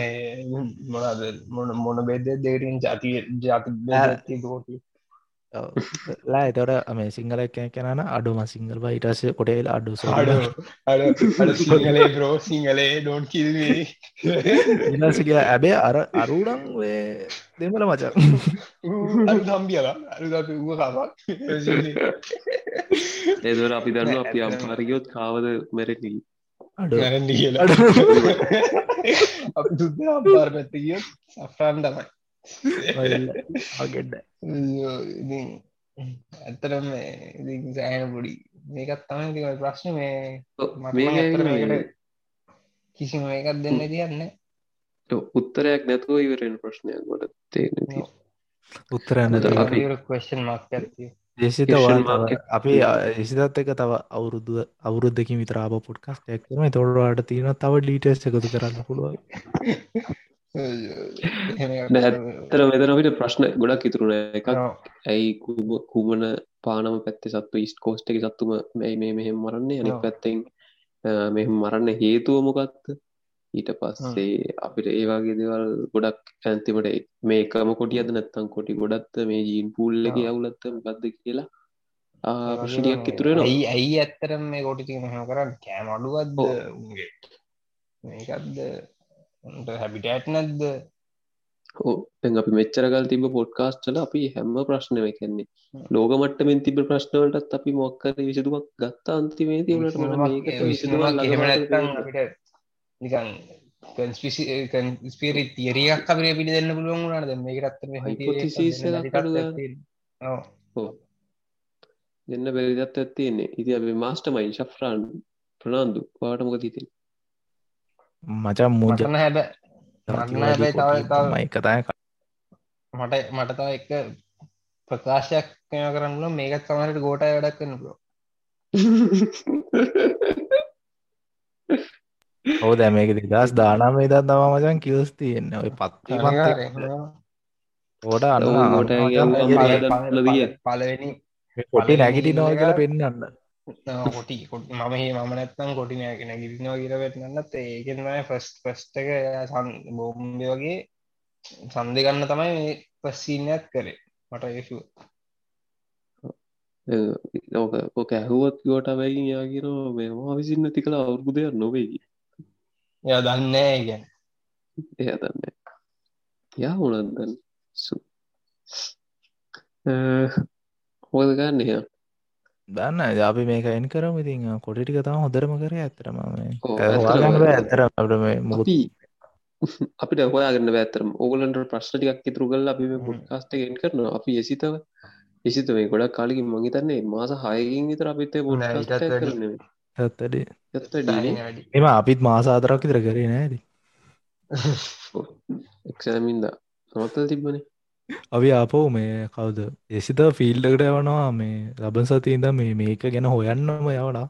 මොනද මොන මොන බෙද දෙරින් ජාති ජාති ගෝටිය ලා එතොට මේ සිංහල කෙන කෙනන අඩුම සිංහල් ඉටස කොටේල අඩු අඩ අඩ අඩ සිංහලේ බ්‍රෝ සිංහලේ ඩෝන් කිල්වේ ඉන්නසික ඇබේ අර අරුඩන් දෙමල මචන් දම්බියලා ඒදර අපි දන්න අපි. අම්පාරගයොත් කාවද මැරෙනි අඩු. අඩු. අපි දුද අම්පාර පැත්ත කිය සෆ්‍රන් තමයි ඇත්තරම ඉතින් සෑහන පොඩි මේකත් තමයි තික ප්‍රශ්න මේ මට නම් ඇත්තටම මේකට කිසිම මේකත් දෙන්න තියන්න උත්තරයක් නැතුව ඉවරෙන් ප්‍රශ්නයක් වට තේන උත්තරන්න අපි- කස්න් මක් ඇති දේශිත Question වා mark එක. අපි එසිදත් එක තව අවුරුදු අවුරුද්ධකින් විතරාබ පොඩ්කස්ට එක් කරම තොරවාට තියෙන තව ඩීටස් එකතු කරන්න පුළුව තර මෙතන අපිට ප්‍රශ්න ගොඩක් ඉතුරුණ එකක් ඇයි කුම- කුමන පානම පැත්තේ සත්තු ඉස්ට කෝස්ට එක සත්තුම මැයි මේ මෙහෙම මරන්නේ? අනි. පැත්තෙන් මෙ මරන්න හේතුව මොකක්ද? ඊට පස්සේ අපිට ඒවාගේ දෙවල් ගොඩක් ඇන්තිමට මේ එකම කොටියද නැත්තං කොටි ගොඩත්ත මේ ජීන් පූල්ල එක ඔව්. අවුලත්ත බද්ද කියලා? ආ, ප්‍රශ්නයක් ඉතුරෙන ඇයි ඇයි ඇත්තරම් මේ කොට තින හම කරන්න? කෑම අඩුවත්ද ඔව්. හැබිටෑට් නැද්ද? ඕ අපි මෙච්චරකල් තිබ පොඩ්කාස්ටල අපි හැම ප්‍රශ්නය කන්නේ ලෝක මට්ටමෙන් තිබ ප්‍රශ්නවලටත් අපි මොක්කර විසිදුවක් ගත්තා අන්තිමේ තිවලට නිකන් ස්පිරි තිරියක් අපේ පිටි දෙන්න පුළුවන් වුණට මේකරත් දෙන්න බැරිදත් ඇත්තියන්නේ ඉති අපේ මාස්ට මයි ශෆ්‍රාන් ප්‍රනාන්දු පාටමක තිතින් මචම් මූජන හැබ මයි කතාය මට මට තව එක ප්‍රකාශයක් කය කරන්න මේකත් සමහට ගෝට වැඩක් කන්න පුලෝ ඔව දැ මේක දස් දානම දත් තම මචන් කිවස් තියෙන්න. ඔය පත්ති ෝට අනුට පලවෙනි පොටි නැගිටි නෝ කියලා පෙන්න්න කොටි. මම හේ මම නැත්තම් කොටි නෑක නැගිටිනවා කියර වෙටන්නත් ඒකෙන්මයි ෆස්ට පස්ටක සන් බෝම්බ වගේ සන්දි ගන්න තමයි මේ පස්සීනයක් කරේ. මට ඒසු ඕක ඕක ඇහුවත් ගෝට වැයි යාගරෝ මේවා විසින්න තිකළ අවුරුදයක් නොවෙයි ය දන්නේ ගැන එය දන්න යා උනන්දන් සු හෝද ගන්න එයා දන්න අපි මේක එන් කරම. ඉතින් කොටිටික තම හොදරම කර ඇතරම ඇතර මුති අපිට හොයාගන්න ඇතරම ඕගලන්ට ප්‍රශ්න ටිකක් ඉතුරු කල් අපි පුඩ්කාස්ට ගෙන් කරන අපි එසිතව එසිත මේ ගොඩක් කාලිකින් මහිතන්නේ මාස හයකින් විතර අපිත පුඩ ඇත්තට එම අපිත් මාසාතරක් විතර කරේ නෑද එක්ෂමින්ද නොත්තල් තිබ්බනේ අපි ආපෝ මේ කවුද? එසිත ෆිල්ඩකට යවනවා මේ ලබන් සතින්ද මේ මේක ගැන හොයන්නම යවලා.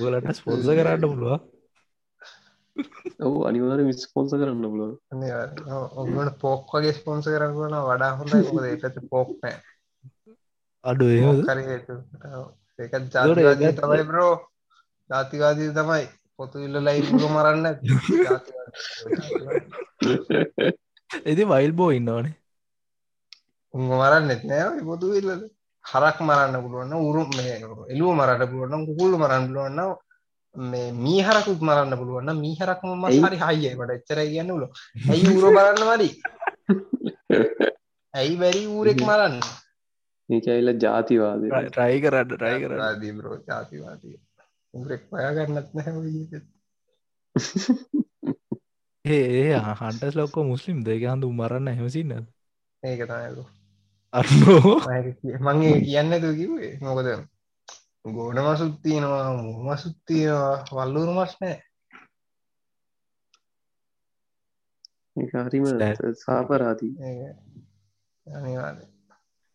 ගලට ස්පොන්ස කරන්න පුළුව ඔව අනිවාර විස්පොන්ස කරන්න පුල ඔගට පෝක් වගේ ස්පොන්ස කරන්න වඩා හොඳ ඒකත පෝක් නෑ. අඩු ඒකත් ජාතිවාදී තමයි බ්‍රෝ ජාතිවාදී තමයි. පොතු ඉල්ල ලයිපුල මරන්න එති වයිල් බෝ ඉන්න ඕනේ උංග මරන්න එත් නෑ පොතු ඉල්ල හරක් මරන්න පුළුවන්න උරුම් එලුව මරට පුළුවන්න කුකුල්ල මරන්න පුළුවන්න මේ මී හරකුත් මරන්න පුළුවන්න මී හරක්ම ම හරි හයියකට එච්චර කියන්න ුල ඇයි උර බලන්න මරි? ඇයි බැරි ඌරෙක් මරන්න? ඒකඇල්ල ජාතිවාද රයි කරන්න රයි කර දීමරෝ ජාතිවාදී උරෙක් පයා ගන්නත් නැහැ ඒ හන්ටස් ලොක්කෝ මුස්ලිම් දෙක හන්දු මරන්න හෙමසින්න ඒක තයකු අන්නෝ. මගේ කියන්න තු කිවේ මොකද ගෝඩ මසුත්තියනවා මසුත්තියවා වල්ලුරු මස්නෑ හරිම සාපරාදී. අනිවාද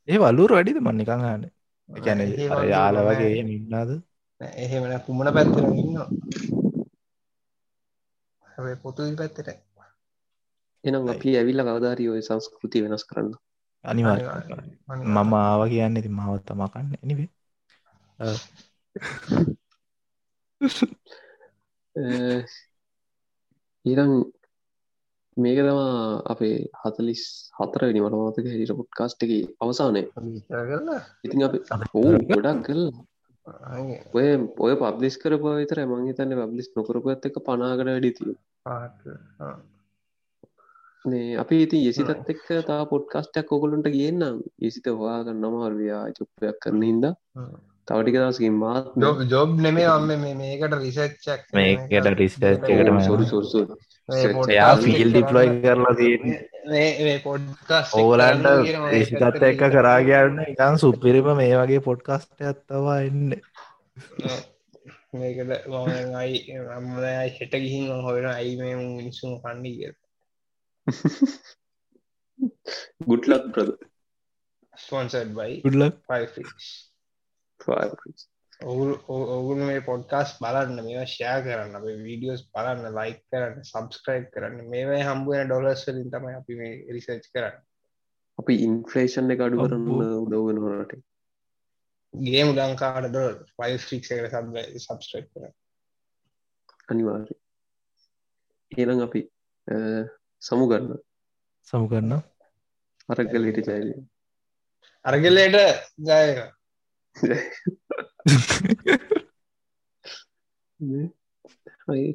ඒ වල්ලුර වැඩිද මන්නිකං හන්න ගැන යාල වගේ ඉන්නාද එහෙමන කුමන පැත්තර ඉන්නවා හැබයි පොතුයි පැත්තට එනම් අපි ඇවිල්ල කවධාරී ඔය සංස්කෘති වෙනස් කරන්න. අනිවා මම ආව කියන්න ඉති මවත්ත මකන්න එනිවේ ඊරං මේක තමා අපේ හතලිස් හතරනි මනමාතක හිට පොඩ්කාස්ට් එක අවසානය. ඉතින් අප ගොඩක් කරලා ඔය ඔය පබ්ලිස් කරපු විතර මං හිතන්න පබ්ලිස් නොකරපු ඇත් එක පනාකට වැඩිතිය නේ අපි ඉති යෙසිතත් එක්ක තා පොඩ්කාස්ටක් ඔකොලුන්ට කියන්නම් යෙසිත හවාගන්න නමහරවයා චුප්පයක් කරන හින්ද. තවටික දවසකින් මාත් ජොබ් නෙමේ අම්ම මේකට රිසච්චක් මේකට රිස්ටච්කටම සොරු සොරසු යා ෆිල් ඩිප්ලොයි කරලා තියන්නේ පොඩ්කාස් ඕලන්ට රිසිතත් එක්ක කරාගන්න එකන් සුපිරිම මේ වගේ පොඩ්කස්ට ඇත්තවා එන්න මේකට මයි අම්මයි හෙට ගිහින් හොයන අයි මේ මිනිස්සුම කණ්ඩි කිය ගුඩ්ලක් ප්‍රද ස්පොන්සඩ් බයි ගුඩ්ලක් ඔගුල මේ පොඩ්කාස් බලන්න මේ ෂයා කරන්න අප වීඩියෝස් බලන්න ලයික් කරන්න සබස්ක්‍රයිබ් කරන්න. මේවයි හම්බුවෙන ඩොලස් වලින් තමයි අපි මේ රිසර්ච් කරන්න. අපි ඉන්ෆ්‍රේෂන් එක අඩු කරන්න උදව්වෙන හොනට ගේම ලංකාට ඩොල් පයිස්ටික් එකට සබ සබස්ක්‍රයිබ් කර අනිවාර්ය ඒනම් අපි සමු ගන්න. සමු කරන්න අරගලට ජයල අරගලයට ජයක ඒ